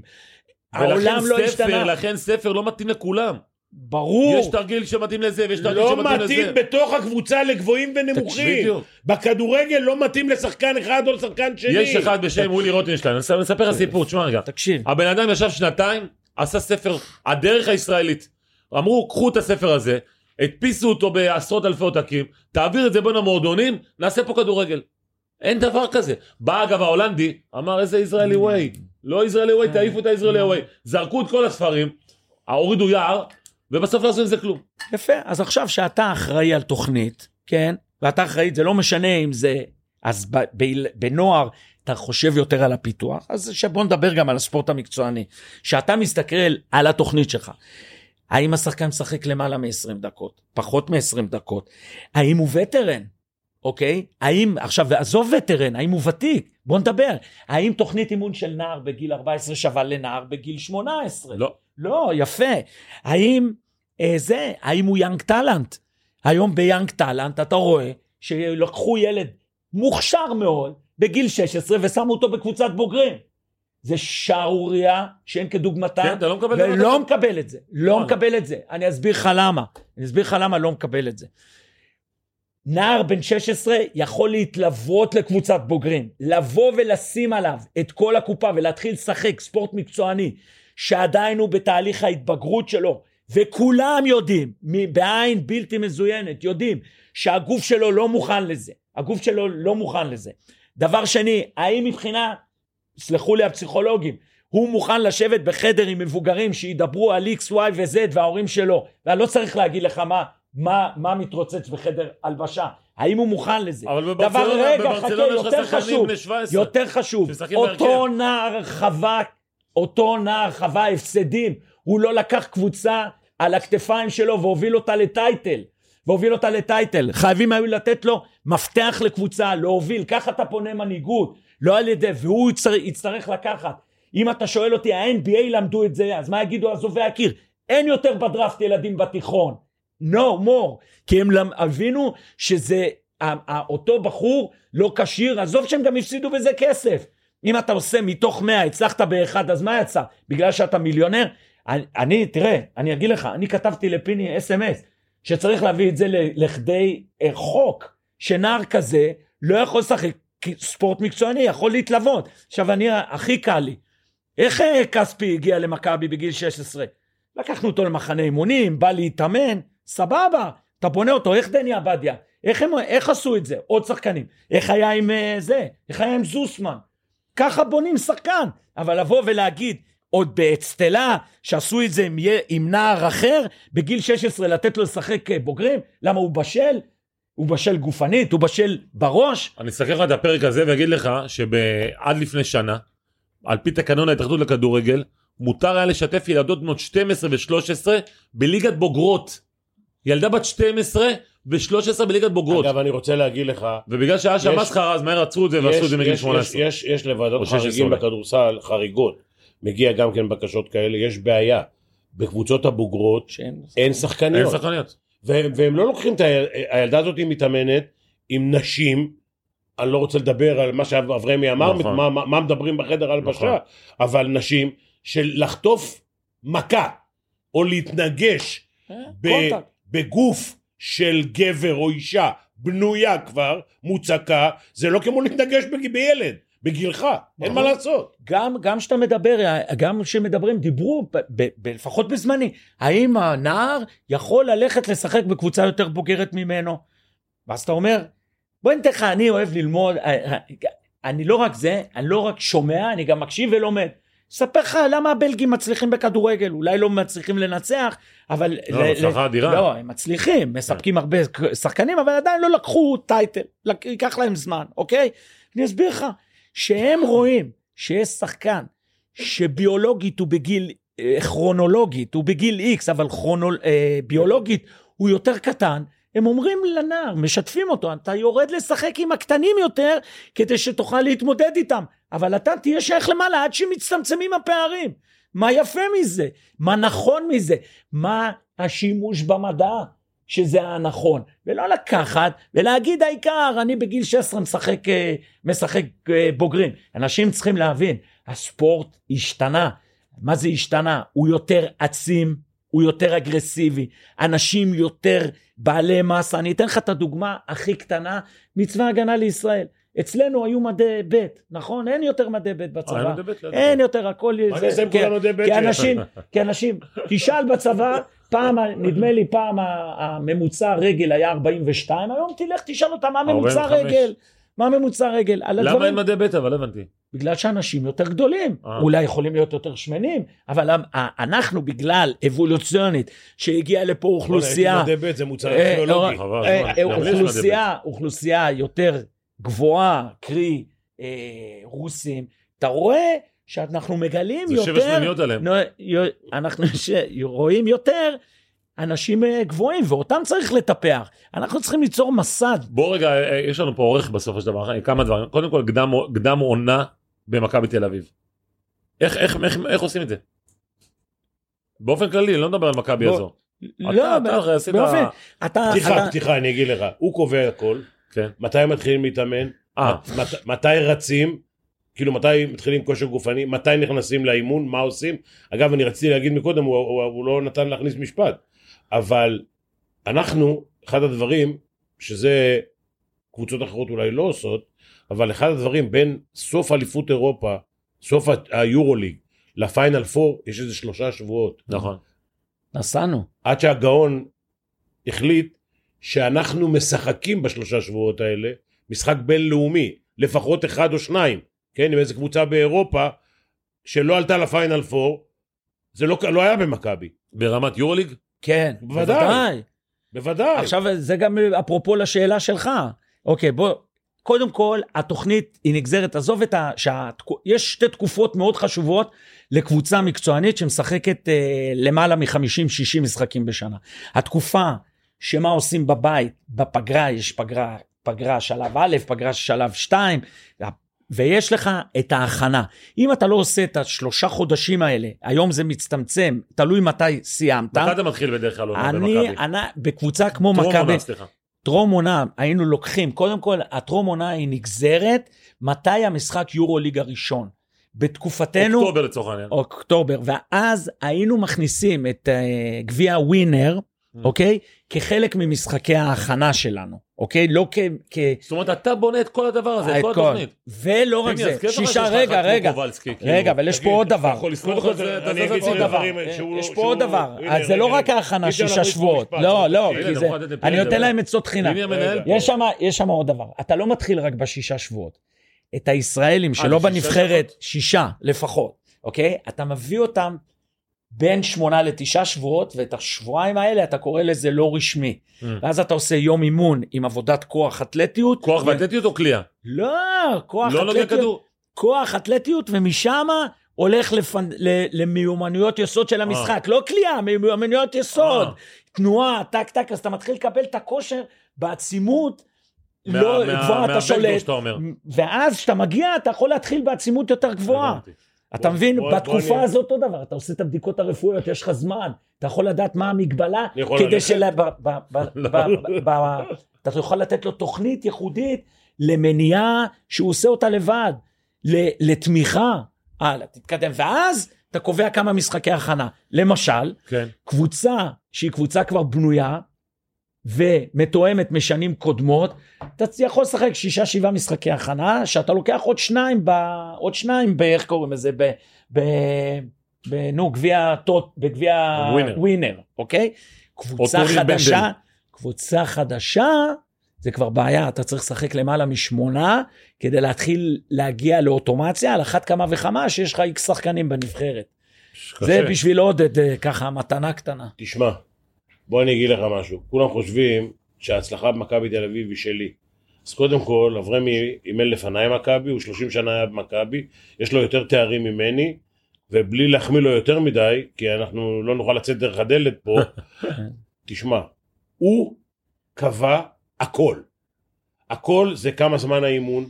העולם ולכן לא ספר, השתנה. לכן ספר לא מתאים לכולם. ברור. יש תרגיל שמתאים לזה ויש תרגיל לא שמתאים לזה. מתאים בתוך הקבוצה לגבוהים ונמוכים. בדיוק. בכדורגל לא מתאים לשחקן אחד או לשחקן שני. יש אחד בשם ווילי רוטנשטיין, אני אספר- אני אספר לך סיפור, תשמע רגע. תקשיב. הבן אדם ישב שנתיים, עשה ספר, הדרך הישראלית. אמרו, קחו את הספר הזה, הדפיסו אותו בעשרות אלפי עותקים, תעביר את זה בין המועדונים, נעשה פה כדורגל. אין דבר כזה. בא אגב ההולנדי, אמר איזה ישראלי ווי, לא ישראלי ווי, תעיפו את הישראלי ווי. זרקו את כל הספרים, הורידו יער, ובסוף לא עשו עם זה כלום. יפה, אז עכשיו שאתה אחראי על תוכנית, כן? ואתה אחראי, זה לא משנה אם זה, אז ב, ב, בנוער אתה חושב יותר על הפיתוח, אז שבוא נדבר גם על הספורט המקצועני. שאתה מסתכל על התוכנית שלך, האם השחקן משחק למעלה מ-20 דקות, פחות מ-20 דקות, האם הוא וטרן, אוקיי? האם, עכשיו, ועזוב וטרן, האם הוא ותיק? בוא נדבר. האם תוכנית אימון של נער בגיל 14 שווה לנער בגיל 18? לא. לא, יפה. האם אה, זה, האם הוא young talent? היום ב young talent אתה רואה שלקחו ילד מוכשר מאוד בגיל 16 ושמו אותו בקבוצת בוגרים. זה שערורייה שאין כדוגמתה, כן, אתה לא מקבל ולא כזה. מקבל את זה, לא נכון. מקבל את זה. אני אסביר לך למה, אני אסביר לך למה לא מקבל את זה. נער בן 16 יכול להתלוות לקבוצת בוגרים, לבוא ולשים עליו את כל הקופה ולהתחיל לשחק ספורט מקצועני, שעדיין הוא בתהליך ההתבגרות שלו, וכולם יודעים, בעין בלתי מזוינת, יודעים שהגוף שלו לא מוכן לזה, הגוף שלו לא מוכן לזה. דבר שני, האם מבחינה, סלחו לי הפסיכולוגים, הוא מוכן לשבת בחדר עם מבוגרים שידברו על x, y ו-z וההורים שלו, ואני לא צריך להגיד לך מה, מה, מה מתרוצץ בחדר הלבשה, האם הוא מוכן לזה? אבל דבר, בברצלונה, רגע, חכה, יותר חשוב, בני 17. יותר חשוב, אותו. נער חווה, אותו נער חווה הפסדים, הוא לא לקח קבוצה על הכתפיים שלו והוביל אותה לטייטל, והוביל אותה לטייטל, חייבים היו לתת לו מפתח לקבוצה, להוביל, ככה אתה פונה מנהיגות, לא על ידי, והוא יצטר, יצטרך לקחת. אם אתה שואל אותי, ה-NBA למדו את זה, אז מה יגידו עזובי הקיר? אין יותר בדראפט ילדים בתיכון. no more. כי הם למ- הבינו שזה, אותו בחור לא כשיר, עזוב שהם גם הפסידו בזה כסף. אם אתה עושה מתוך 100, הצלחת באחד, אז מה יצא? בגלל שאתה מיליונר? אני, אני, תראה, אני אגיד לך, אני כתבתי לפיני אס.אם.אס, שצריך להביא את זה לכדי אה, חוק, שנער כזה לא יכול לשחק ספורט מקצועני, יכול להתלוות. עכשיו, אני, הכי קל לי, איך אה, כספי הגיע למכבי בגיל 16? לקחנו אותו למחנה אימונים, בא להתאמן, סבבה, אתה בונה אותו, איך דני עבדיה? איך, הם, איך עשו את זה? עוד שחקנים. איך היה עם אה, זה? איך היה עם זוסמן? ככה בונים שחקן. אבל לבוא ולהגיד, עוד באצטלה, שעשו את זה עם, עם נער אחר, בגיל 16 לתת לו לשחק אה, בוגרים, למה הוא בשל? הוא בשל גופנית, הוא בשל בראש. אני אסתכל לך את הפרק הזה ואגיד לך שעד לפני שנה, על פי תקנון ההתאחדות לכדורגל, מותר היה לשתף ילדות בנות 12 ו-13 בליגת בוגרות. ילדה בת 12 ו-13 בליגת בוגרות. אגב, אני רוצה להגיד לך, ובגלל שהיה שם מסחרה אז מהר עצרו את זה ועשו את זה מגיל יש, 18. יש, יש, יש לוועדות 16 חריגים. בכדורסל חריגות. מגיע גם כן בקשות כאלה, יש בעיה. בקבוצות הבוגרות. אין אין שחקניות. שחקניות. והם, והם לא לוקחים את היל... הילדה הזאת היא מתאמנת עם נשים, אני לא רוצה לדבר על מה שאברמי אמר, נכון. מה, מה, מה מדברים בחדר הלבשה, נכון. אבל נשים של לחטוף מכה או להתנגש אה, ב-. בגוף של גבר או אישה בנויה כבר, מוצקה, זה לא כמו להתנגש בילד, בגילך, אין מה נכון. לעשות. גם גם שאתה מדבר, גם כשמדברים, דיברו, ב, ב, ב, לפחות בזמני, האם הנער יכול ללכת לשחק בקבוצה יותר בוגרת ממנו? ואז אתה אומר, בוא ניתן לך, אני אוהב ללמוד, אה, אה, אני לא רק זה, אני לא רק שומע, אני גם מקשיב ולומד. אספר לך למה הבלגים מצליחים בכדורגל, אולי לא מצליחים לנצח, אבל... לא, הצלחה אדירה. לא, הם מצליחים, מספקים הרבה שחקנים, אבל עדיין לא לקחו טייטל, ייקח להם זמן, אוקיי? אני אסביר לך, שהם רואים שיש שחקן שביולוגית הוא בגיל, אה, כרונולוגית הוא בגיל איקס, אבל כרונול, אה, ביולוגית הוא יותר קטן, הם אומרים לנער, משתפים אותו, אתה יורד לשחק עם הקטנים יותר כדי שתוכל להתמודד איתם, אבל אתה תהיה שייך למעלה עד שמצטמצמים הפערים. מה יפה מזה? מה נכון מזה? מה השימוש במדע? שזה הנכון, ולא לקחת ולהגיד העיקר אני בגיל 16 משחק, אה, משחק אה, בוגרים. אנשים צריכים להבין, הספורט השתנה. מה זה השתנה? הוא יותר עצים, הוא יותר אגרסיבי, אנשים יותר בעלי מסה. אני אתן לך את הדוגמה הכי קטנה מצבא הגנה לישראל. אצלנו היו מדי ב', נכון? אין יותר מדי ב' אה, אין בצבא. היבט? לא אין יותר, הכל... מה אעשה עם כי- כולם עוד היבט כי? אנשים, [LAUGHS] כי אנשים, תשאל בצבא, פעם, נדמה לי פעם הממוצע רגל היה 42, היום תלך תשאל אותם מה ממוצע 45. רגל, מה ממוצע רגל, למה הדברים, אין מדי בטא? אבל לא הבנתי. בגלל שאנשים יותר גדולים, אה. אולי יכולים להיות יותר שמנים, אבל אנחנו בגלל אבולוציונית, שהגיעה לפה ב', מדי אוכלוסייה, אוכלוסייה יותר גבוהה, קרי אה, רוסים, אתה רואה שאנחנו מגלים זה יותר, שבע שמיניות עליהם. אנחנו ש- רואים יותר אנשים אה, גבוהים, ואותם צריך לטפח. אנחנו צריכים ליצור מסד. בוא רגע, אה, אה, יש לנו פה עורך בסופו של דבר, כמה דברים. קודם כל, קדם, קדם עונה במכבי תל אביב. איך, איך, איך, איך עושים את זה? באופן כללי, לא מדבר על מכבי הזו. לא, אתה עשית- באופן, אתה, פתיחה, אתה, פתיחה, אני אגיד לך. הוא קובע הכל. כן. מתי מתחילים להתאמן? אה, מת- מתי רצים? כאילו מתי מתחילים כושר גופני? מתי נכנסים לאימון? מה עושים? אגב, אני רציתי להגיד מקודם, הוא, הוא, הוא לא נתן להכניס משפט. אבל אנחנו, אחד הדברים, שזה קבוצות אחרות אולי לא עושות, אבל אחד הדברים בין סוף אליפות אירופה, סוף היורוליג, לפיינל פור, יש איזה שלושה שבועות. נכון. נסענו. עד שהגאון החליט שאנחנו משחקים בשלושה שבועות האלה משחק בינלאומי, לפחות אחד או שניים, כן, עם איזה קבוצה באירופה שלא עלתה לפיינל פור, זה לא, לא היה במכבי, ברמת יורוליג? כן, בוודאי. בוודאי. בוודאי. עכשיו זה גם אפרופו לשאלה שלך. אוקיי, בוא, קודם כל, התוכנית היא נגזרת, עזוב את ה... שהתקו- יש שתי תקופות מאוד חשובות לקבוצה מקצוענית שמשחקת אה, למעלה מ-50-60 משחקים בשנה. התקופה שמה עושים בבית, בפגרה, יש פגרה, פגרה שלב א', פגרה שלב 2, ויש לך את ההכנה. אם אתה לא עושה את השלושה חודשים האלה, היום זה מצטמצם, תלוי מתי סיימת. מתי אתה מתחיל בדרך כלל עונה אני, במכבי? אני, בקבוצה כמו טרום מכבי, עונה, סליחה. טרום עונה היינו לוקחים, קודם כל הטרום עונה היא נגזרת, מתי המשחק יורו ליג הראשון. בתקופתנו, אוקטובר לצורך העניין. אוקטובר, ואז היינו מכניסים את uh, גביע ווינר. אוקיי? כחלק ממשחקי ההכנה שלנו, אוקיי? לא כ... כ... זאת אומרת, אתה בונה את כל הדבר הזה, את את כל התוכנית. ולא רק זה, שישה, רגע, רגע, קובלסקי, כאילו. רגע, אבל יש פה תגיד, עוד דבר. [LAUGHS] אני אגיד עוד דבר. אה, לא- יש פה עוד דבר, אז זה לא רגע, רק רגע. ההכנה, שישה פה שבועות. לא, לא. כי זה, אני נותן. להם עצות חינם. רגע. פה. יש שם, עוד דבר, אתה לא מתחיל רק בשישה שבועות. את הישראלים שלא אה, שישה בנבחרת, שישה לפחות, אוקיי? אתה מביא אותם בין שמונה לתשעה שבועות, ואת השבועיים האלה אתה קורא לזה לא רשמי. Mm. ואז אתה עושה יום אימון עם עבודת כוח אתלטיות. כוח ואתלטיות או קליעה? לא, כוח לא אתלטיות. כדור. כוח אתלטיות, ומשם הולך לפנ... ל... למיומנויות יסוד של המשחק. לא קליעה, מיומנויות יסוד. אה. תנועה, טק טק, אז אתה מתחיל לקבל את הכושר בעצימות. מה- לא, מה- גבוהה אתה מהווקטור שולט. ואז כשאתה מגיע אתה יכול להתחיל בעצימות יותר גבוהה. הבנתי. אתה בוא- מבין? בוא- בוא בתקופה אני- הזאת אותו דבר, אתה עושה את הבדיקות הרפואיות, יש לך זמן, אתה יכול לדעת מה המגבלה, כדי? של... לא. אתה יכול לתת לו תוכנית ייחודית למניעה שהוא עושה אותה לבד, לתמיכה, הלאה, תתקדם, ואז אתה קובע כמה משחקי הכנה. למשל, כן. קבוצה שהיא קבוצה כבר בנויה ומתואמת משנים קודמות, אתה יכול לשחק שישה שבעה משחקי הכנה, שאתה לוקח עוד שניים, ב, עוד שניים, ב, איך קוראים לזה, ב, ב, ב, נו, גביע, טוט- בגביע ווינר. אוקיי? קבוצה חדשה, בנדל. קבוצה חדשה, זה כבר בעיה, אתה צריך לשחק למעלה משמונה, כדי להתחיל להגיע לאוטומציה, על אחת כמה וכמה שיש לך איקס שחקנים בנבחרת. זה קשה. בשביל עוד אה, ככה מתנה קטנה. תשמע, בוא אני אגיד לך משהו. כולם חושבים שההצלחה במכבי תל אביב היא שלי. אז קודם כל, אברמי אימן לפניי מכבי, הוא 30 שנה היה במכבי, יש לו יותר תארים ממני, ובלי להחמיא לו יותר מדי, כי אנחנו לא נוכל לצאת דרך הדלת פה, [LAUGHS] תשמע, הוא קבע הכל. הכל זה כמה זמן האימון,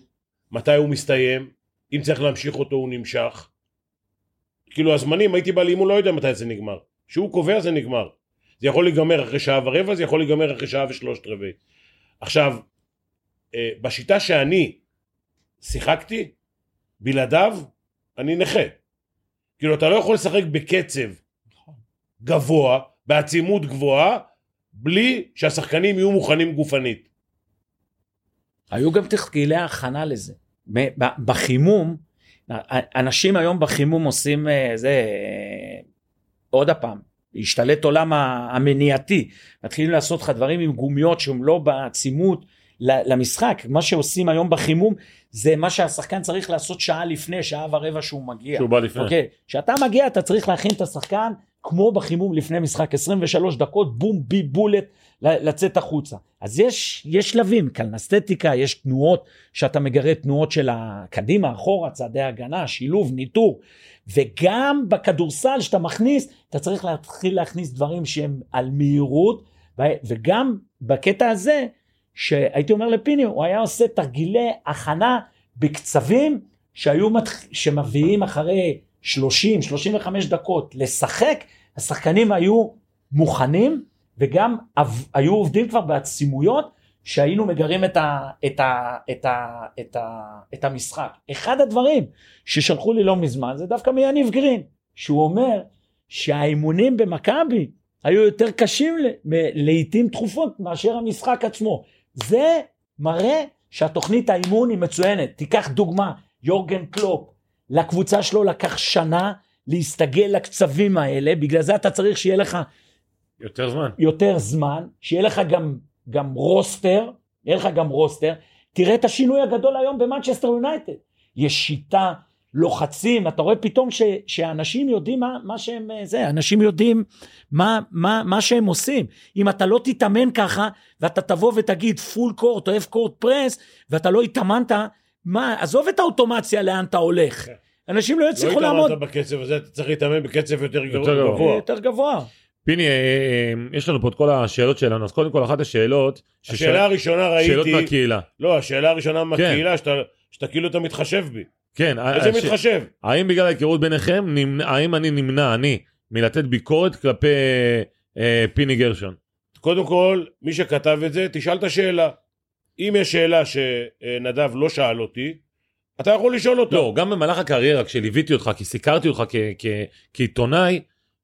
מתי הוא מסתיים, אם צריך להמשיך אותו הוא נמשך. כאילו הזמנים, הייתי בא לאימון, לא יודע מתי זה נגמר. כשהוא קובע זה נגמר. זה יכול להיגמר אחרי שעה ורבע, זה יכול להיגמר אחרי שעה ושלושת רבעי. עכשיו, אה, בשיטה שאני שיחקתי, בלעדיו, אני נכה. כאילו, אתה לא יכול לשחק בקצב גבוה, בעצימות גבוהה, בלי שהשחקנים יהיו מוכנים גופנית. היו גם תחקילי הכנה לזה. בחימום, אנשים היום בחימום עושים אה, זה, אה, עוד פעם, השתלט עולם המניעתי, מתחילים לעשות לך דברים עם גומיות שהם לא בעצימות למשחק, מה שעושים היום בחימום זה מה שהשחקן צריך לעשות שעה לפני, שעה ורבע שהוא מגיע. שהוא בא לפני. אוקיי, כשאתה מגיע אתה צריך להכין את השחקן כמו בחימום לפני משחק 23 דקות בום בי בולט לצאת החוצה. אז יש יש שלבים קלנסתטיקה יש תנועות שאתה מגרה תנועות של הקדימה אחורה צעדי הגנה שילוב ניטור. וגם בכדורסל שאתה מכניס אתה צריך להתחיל להכניס דברים שהם על מהירות וגם בקטע הזה שהייתי אומר לפיני הוא היה עושה תרגילי הכנה בקצבים שהיו מתח... שמביאים אחרי 30-35 דקות לשחק השחקנים היו מוכנים וגם היו עובדים כבר בעצימויות שהיינו מגרים את, ה, את, ה, את, ה, את, ה, את המשחק. אחד הדברים ששלחו לי לא מזמן זה דווקא מיניב גרין, שהוא אומר שהאימונים במכבי היו יותר קשים לעיתים תכופות מאשר המשחק עצמו. זה מראה שהתוכנית האימון היא מצוינת. תיקח דוגמה, יורגן קלופ, לקבוצה שלו לקח שנה להסתגל לקצבים האלה, בגלל זה אתה צריך שיהיה לך יותר זמן. יותר זמן, שיהיה לך גם, גם roster, יהיה לך גם roster, תראה את השינוי הגדול היום במנצ'סטר יונייטד. יש שיטה, לוחצים, אתה רואה פתאום ש, שאנשים יודעים מה, מה שהם, אה, זה, אנשים יודעים מה, מה, מה שהם עושים. אם אתה לא תתאמן ככה, ואתה תבוא ותגיד full court או half court press, ואתה לא התאמנת, מה, עזוב את האוטומציה לאן אתה הולך. אנשים לא לא יצליחו לעמוד התאמנת בקצב הזה, אתה צריך להתאמן בקצב יותר יותר גבוה. יותר גבוה. פיני, אה, אה, יש לנו פה את כל השאלות שלנו, אז קודם כל אחת השאלות, השאלה הראשונה שאלות ראיתי, מהקהילה. לא, השאלה הראשונה כן. מהקהילה, שאתה כאילו אתה מתחשב בי. כן, איזה מתחשב? האם בגלל ההיכרות ביניכם, האם אני נמנע, אני, מלתת ביקורת כלפי אה, פיני גרשון? קודם כל, מי שכתב את זה, תשאל את השאלה. אם יש שאלה שנדב לא שאל אותי, אתה יכול לשאול אותה. לא, גם במהלך הקריירה, כשליוויתי אותך, כי סיקרתי אותך כ- כ- כעיתונאי,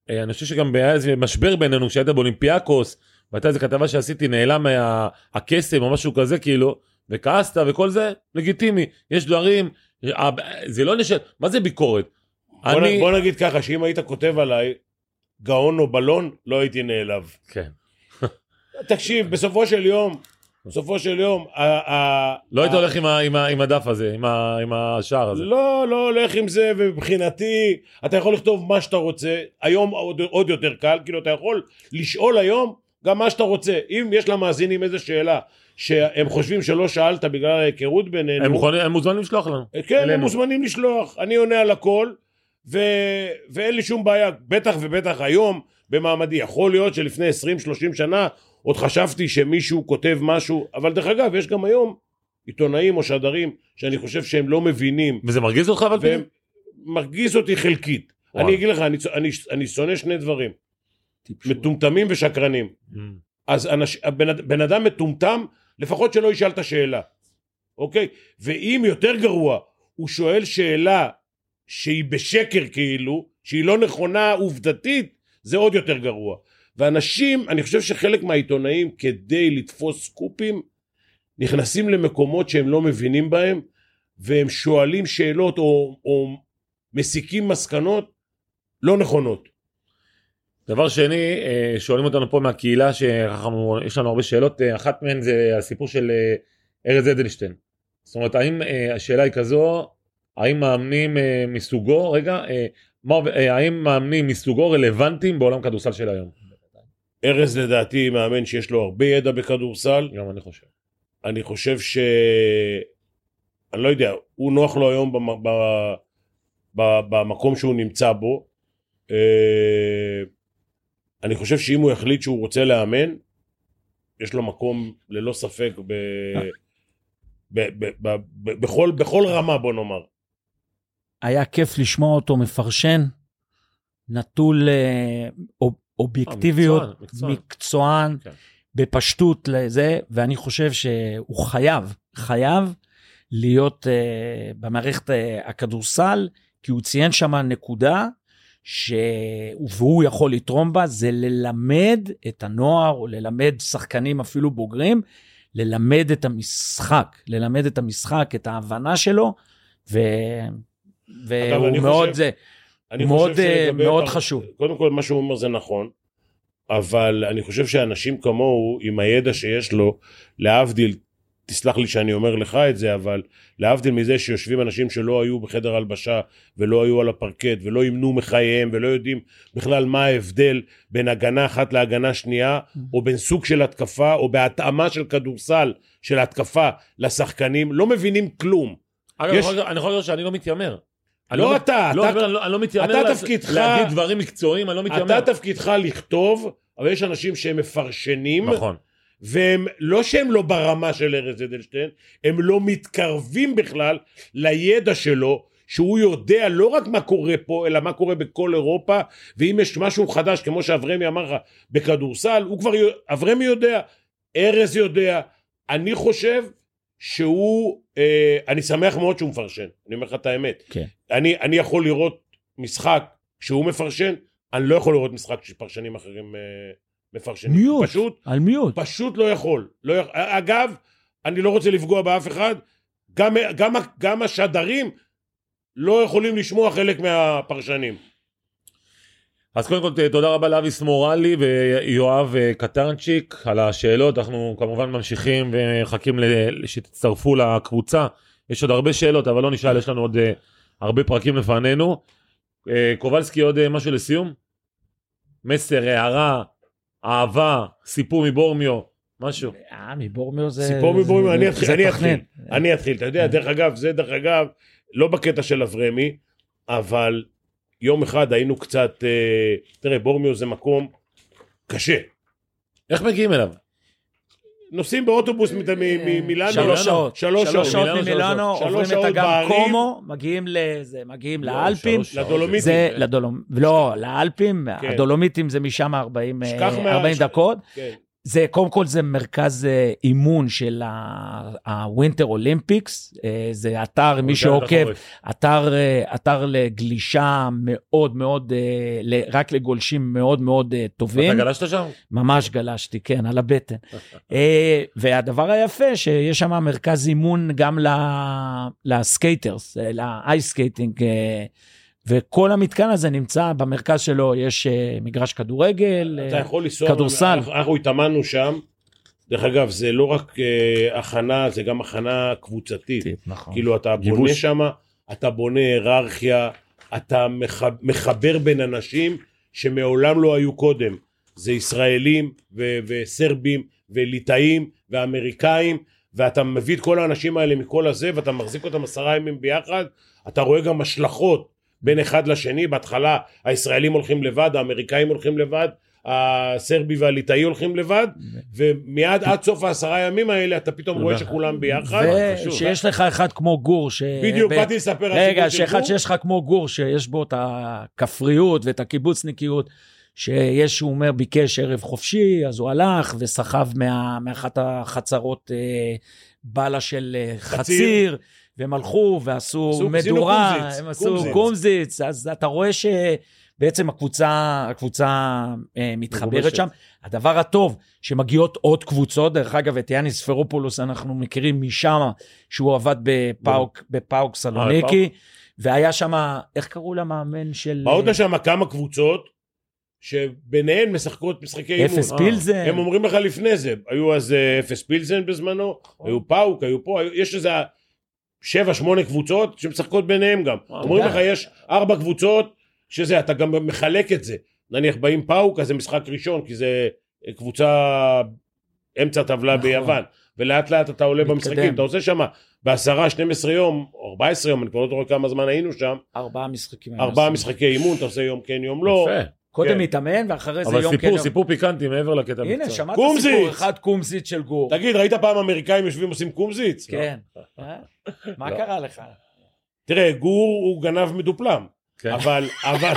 אה, אני חושב שגם היה איזה משבר בינינו כשהיית באולימפיאקוס, והייתה איזה כתבה שעשיתי, נעלם מה- הקסם או משהו כזה, כאילו, וכעסת וכל זה, לגיטימי. יש דברים, אה, זה לא נשאל, מה זה ביקורת? בוא, אני... בוא נגיד ככה, שאם היית כותב עליי גאון או בלון, לא הייתי נעלב. כן. תקשיב, בסופו של יום, בסופו של יום, לא היית הולך עם הדף הזה, עם השער הזה. לא, לא הולך עם זה, ומבחינתי, אתה יכול לכתוב מה שאתה רוצה, היום עוד, יותר קל, כאילו אתה יכול לשאול היום גם מה שאתה רוצה. אם יש למאזינים איזו שאלה שהם חושבים שלא שאלת בגלל ההיכרות בינינו, הם מוכנים- הם מוזמנים לשלוח לנו. כן, הם. מוזמנים לשלוח, אני עונה על הכל, ו... ואין לי שום בעיה, בטח ובטח היום במעמדי. יכול להיות שלפני 20-30 שנה עוד חשבתי שמישהו כותב משהו, אבל דרך אגב, יש גם היום עיתונאים או שדרים שאני חושב שהם לא מבינים, וזה מרגיז אותך אבל? והם מרגיז אותי חלקית. וואו. אני אגיד לך, אני, אני, אני שונא שני דברים, מטומטמים ושקרנים. Mm. אז אנש, בן, בן אדם מטומטם, לפחות שלא ישאל את השאלה, אוקיי? ואם יותר גרוע, הוא שואל שאלה שהיא בשקר כאילו, שהיא לא נכונה עובדתית, זה עוד יותר גרוע. ואנשים, אני חושב שחלק מהעיתונאים, כדי לתפוס סקופים, נכנסים למקומות שהם לא מבינים בהם, והם שואלים שאלות או, או מסיקים מסקנות לא נכונות. דבר שני, אה, שואלים אותנו פה מהקהילה, שיש לנו הרבה שאלות, אה, אחת מהן זה הסיפור של אה, ארז אדלשטיין. זאת אומרת, האם, השאלה היא כזו, האם מאמנים מסוגו, רגע, מה, האם מאמנים מסוגו רלוונטיים בעולם כדורסל של היום? ארז לדעתי מאמן שיש לו הרבה ידע בכדורסל, גם אני חושב. אני חושב ש... אני לא יודע, הוא נוח לו היום במ... ב... ב... במקום שהוא נמצא בו. אה, אני חושב שאם הוא יחליט שהוא רוצה לאמן, יש לו מקום ללא ספק ב... ב... ב... ב... ב... בכל, בכל רמה בוא נאמר. היה כיף לשמוע אותו מפרשן, נטול אה, אוב- אובייקטיביות, מקצוען, מקצוען. מקצוען, כן. בפשטות לזה, ואני חושב שהוא חייב, חייב להיות uh, במערכת uh, הכדורסל, כי הוא ציין שם נקודה, ש... והוא יכול לתרום בה, זה ללמד את הנוער, או ללמד שחקנים אפילו בוגרים, ללמד את המשחק, ללמד את המשחק, את ההבנה שלו, ו... והוא מאוד חושב- זה. אני מאוד, חושב שלגבי אה, מאוד פר- חשוב. קודם כל מה שהוא אומר זה נכון, אבל אני חושב שאנשים כמוהו עם הידע שיש לו, להבדיל תסלח לי שאני אומר לך את זה, אבל להבדיל מזה שיושבים אנשים שלא היו בחדר הלבשה ולא היו על הפרקט ולא ימנו מחייהם ולא יודעים בכלל מה ההבדל בין הגנה אחת להגנה שנייה, או בין סוג של התקפה, או בהתאמה של כדורסל של התקפה לשחקנים, לא מבינים כלום. אגב, יש- אני יכול- להגיד שאני לא מתיימר. לא מת- אתה, לא, אתה- אני לא- אני לא מתיימר אתה לה- תפקידך- להגיד דברים מקצועיים, אני לא מתיימר. אתה תפקידך לכתוב, אבל יש אנשים שהם מפרשנים, נכון. והם לא שהם לא ברמה של ארז אדלשטיין, הם לא מתקרבים בכלל לידע שלו, שהוא יודע לא רק מה קורה פה, אלא מה קורה בכל אירופה, ואם יש משהו חדש, כמו שאברמי אמר לך, בכדורסל, הוא כבר, אברמי יודע, ארז יודע, אני חושב שהוא, אה, אני שמח מאוד שהוא מפרשן, אני אומר לך את האמת. כן. אני, אני יכול לראות משחק שהוא מפרשן, אני לא יכול לראות משחק שפרשנים אחרים אה, מפרשנים. מיוט. פשוט, על מיוט. פשוט לא יכול. לא יכול. אגב, אני לא רוצה לפגוע באף אחד, גם, גם, גם השדרים לא יכולים לשמוע חלק מהפרשנים. אז קודם כל תודה רבה לאביס מורלי ויואב אה, קטרנצ'יק על השאלות, אנחנו כמובן ממשיכים ומחכים שתצטרפו לקבוצה, יש עוד הרבה שאלות אבל לא נשאל, יש לנו עוד אה, הרבה פרקים לפנינו. אה, קובלסקי עוד אה, משהו לסיום? מסר, הערה, אהבה, סיפור מבורמיו, משהו. אה, מבורמיו זה... סיפור מבורמיו, אני אתחיל, אני. אתחיל. אני אתחיל. אתה יודע, דרך אגב, זה דרך אגב, לא בקטע של אברמי, אבל יום אחד היינו קצת, אה, תראה, בורמיו זה מקום קשה. איך מגיעים אליו? נוסעים באוטובוס מילאנו. שלוש שעות. שלוש שעות. שעות מילאנו, ממילאנו, עוברים את אגם. קומו, מגיעים לזה, מגיעים לא, לאלפים. לדולומיטים. זה לדולום... לא, לאלפים, כן. הדולומיטים זה משם 40 אה, שכח מה- 40 ש- דקות. זה, קודם כל זה מרכז אה, אימון של ה Winter Olympics, אה, זה אתר, מי שעוקב, בחורף. אתר, אה, אתר לגלישה מאוד מאוד, רק לגולשים מאוד מאוד טובים. אתה גלשת שם? ממש גלשתי, כן, על הבטן. והדבר היפה, שיש שם מרכז אימון גם ל skaters, ל ice skating, וכל המתקן הזה נמצא במרכז שלו, יש אה, מגרש כדורגל, אתה אה, יכול לנסוע, כדורסל. אנחנו- אנחנו התאמנו שם, דרך אגב זה לא רק אה, הכנה, זה גם הכנה קבוצתית, נכון. כאילו אתה בונה גיבוש. שם, אתה בונה היררכיה, אתה מח- מחבר בין אנשים שמעולם לא היו קודם, זה ישראלים ו- וסרבים וליטאים ואמריקאים, ואתה מביא את כל האנשים האלה מכל הזה, ואתה מחזיק אותם עשרה ימים ביחד, אתה רואה גם השלכות בין אחד לשני, בהתחלה הישראלים הולכים לבד, האמריקאים הולכים לבד, הסרבי והליטאי הולכים לבד, ומיד עד סוף העשרה ימים האלה אתה פתאום רואה שכולם ביחד. ושיש לך אחד כמו גור, ש... בדיוק, באתי לספר על רגע, סיפור של שאחד גור. שיש לך כמו גור, שיש בו את הכפריות ואת הקיבוצניקיות, שיש, הוא אומר, ביקש ערב חופשי, אז הוא הלך וסחב מה, מאחת החצרות אה, בלה של אה, חציר. חציר, והם הלכו ועשו עשו- מדורה, הם עשו קומזיץ. אז אתה רואה שבעצם הקבוצה, הקבוצה אה, מתחברת. שם. הדבר הטוב, שמגיעות עוד קבוצות, דרך אגב, את יאניס ספרופולוס אנחנו מכירים משם, שהוא עבד בפאוק, בפאוק סלוניקי, והיה שם, איך קראו למאמן של... באות לשם כמה קבוצות, שביניהן משחקות משחקי אימון. אפס אה, פילזן. הם אומרים לך לפני זה, היו אז אה, אפס פילזן בזמנו, היו פאוק, היו פה, יש איזה שבע, שמונה קבוצות שמשחקות ביניהם גם. אומרים. לך, יש ארבע קבוצות, שזה, אתה גם מחלק את זה. נניח באים פאוק, אז זה משחק ראשון, כי זה אה, קבוצה אמצע טבלה נכון. ביוון. ולאט לאט אתה עולה מתקדם. במשחקים, אתה עושה שם בעשרה, 12 יום, או 14 יום, אני כבר לא זוכר כמה זמן היינו שם, ארבעה משחקים. ארבעה משחקי אימון, אתה עושה יום כן, יום לא. יפה. קודם כן. מתאמן, ואחרי זה אבל יום כן סיפור, יום. סיפור פיקנטי מעבר לקטע הנה, המקצועי. שמעת קומזיץ. סיפור אחד קומזיץ של גור. תגיד, ראית פעם אמריקאים יושבים עושים קומזיץ? כן. אה? מה לא. קרה לך? תראה, גור הוא גנב מדופלם. כן. אבל, אבל,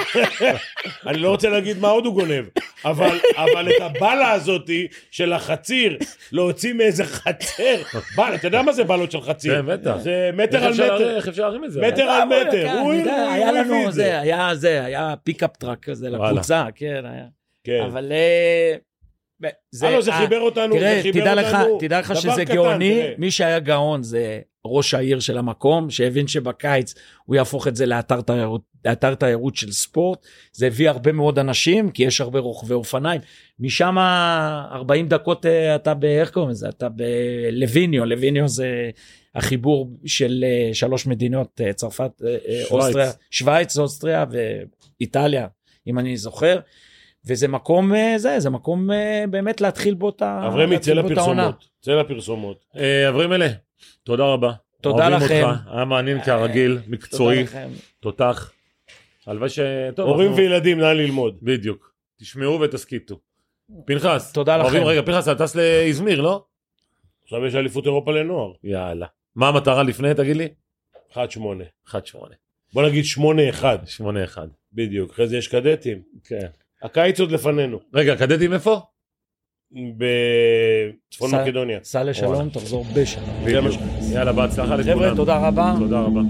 [LAUGHS] אני לא רוצה להגיד מה עוד הוא גונב, אבל, אבל את הבלה הזאתי של החציר, להוציא מאיזה חצר, בל, אתה יודע מה זה בלות של חציר? כן, בטח. זה מטר על מטר, איך אפשר להרים את זה? מטר על אה, מטר, כן, הוא הביא לנו את זה, זה. היה זה, היה pickup truck כזה. לקבוצה, כן, היה. כן. אבל... אה, ב- הלו, זה אה, חיבר אותנו, תראה, זה חיבר תדע לך, אותנו, תדע לך שזה קטן, גאוני, תראה. מי שהיה גאון זה ראש העיר של המקום, שהבין שבקיץ הוא יהפוך את זה לאתר תיירות, לאתר תיירות של ספורט. זה הביא הרבה מאוד אנשים, כי יש הרבה רוכבי אופניים. משם 40 דקות אה, אתה ב... איך קוראים לזה? אתה בליוויניו, ליוויניו זה החיבור של אה, שלוש מדינות, אה, צרפת. אוסטריה, שווייץ, אוסטריה ואיטליה, אם אני זוכר. וזה מקום, זה, זה מקום באמת להתחיל בו את ה... אברמי, צא העונה. לפרסומות. צא לפרסומות. אברים אלה, תודה רבה. תודה אוהבים לכם. אותך, היה מעניין כרגיל, מקצועי. תותח. הלוואי ש... טוב, הורים אנחנו- וילדים, נא ללמוד. בדיוק. תשמעו ותסכיתו. פנחס. תודה לכם. אוהבים- רגע, פנחס, אתה טס לאזמיר, לא? עכשיו יש אליפות אירופה לנוער. יאללה. מה המטרה לפני, תגיד לי? 1-8. 1-8. בוא נגיד 8-1. 8-1. בדיוק. אחרי זה יש קדטים. כן. הקיץ עוד לפנינו. רגע, קדטים איפה? בצפון מקדוניה. סע לשלום, תחזור בשלום. יאללה, בהצלחה לכולם. חבר'ה, תודה רבה. תודה רבה.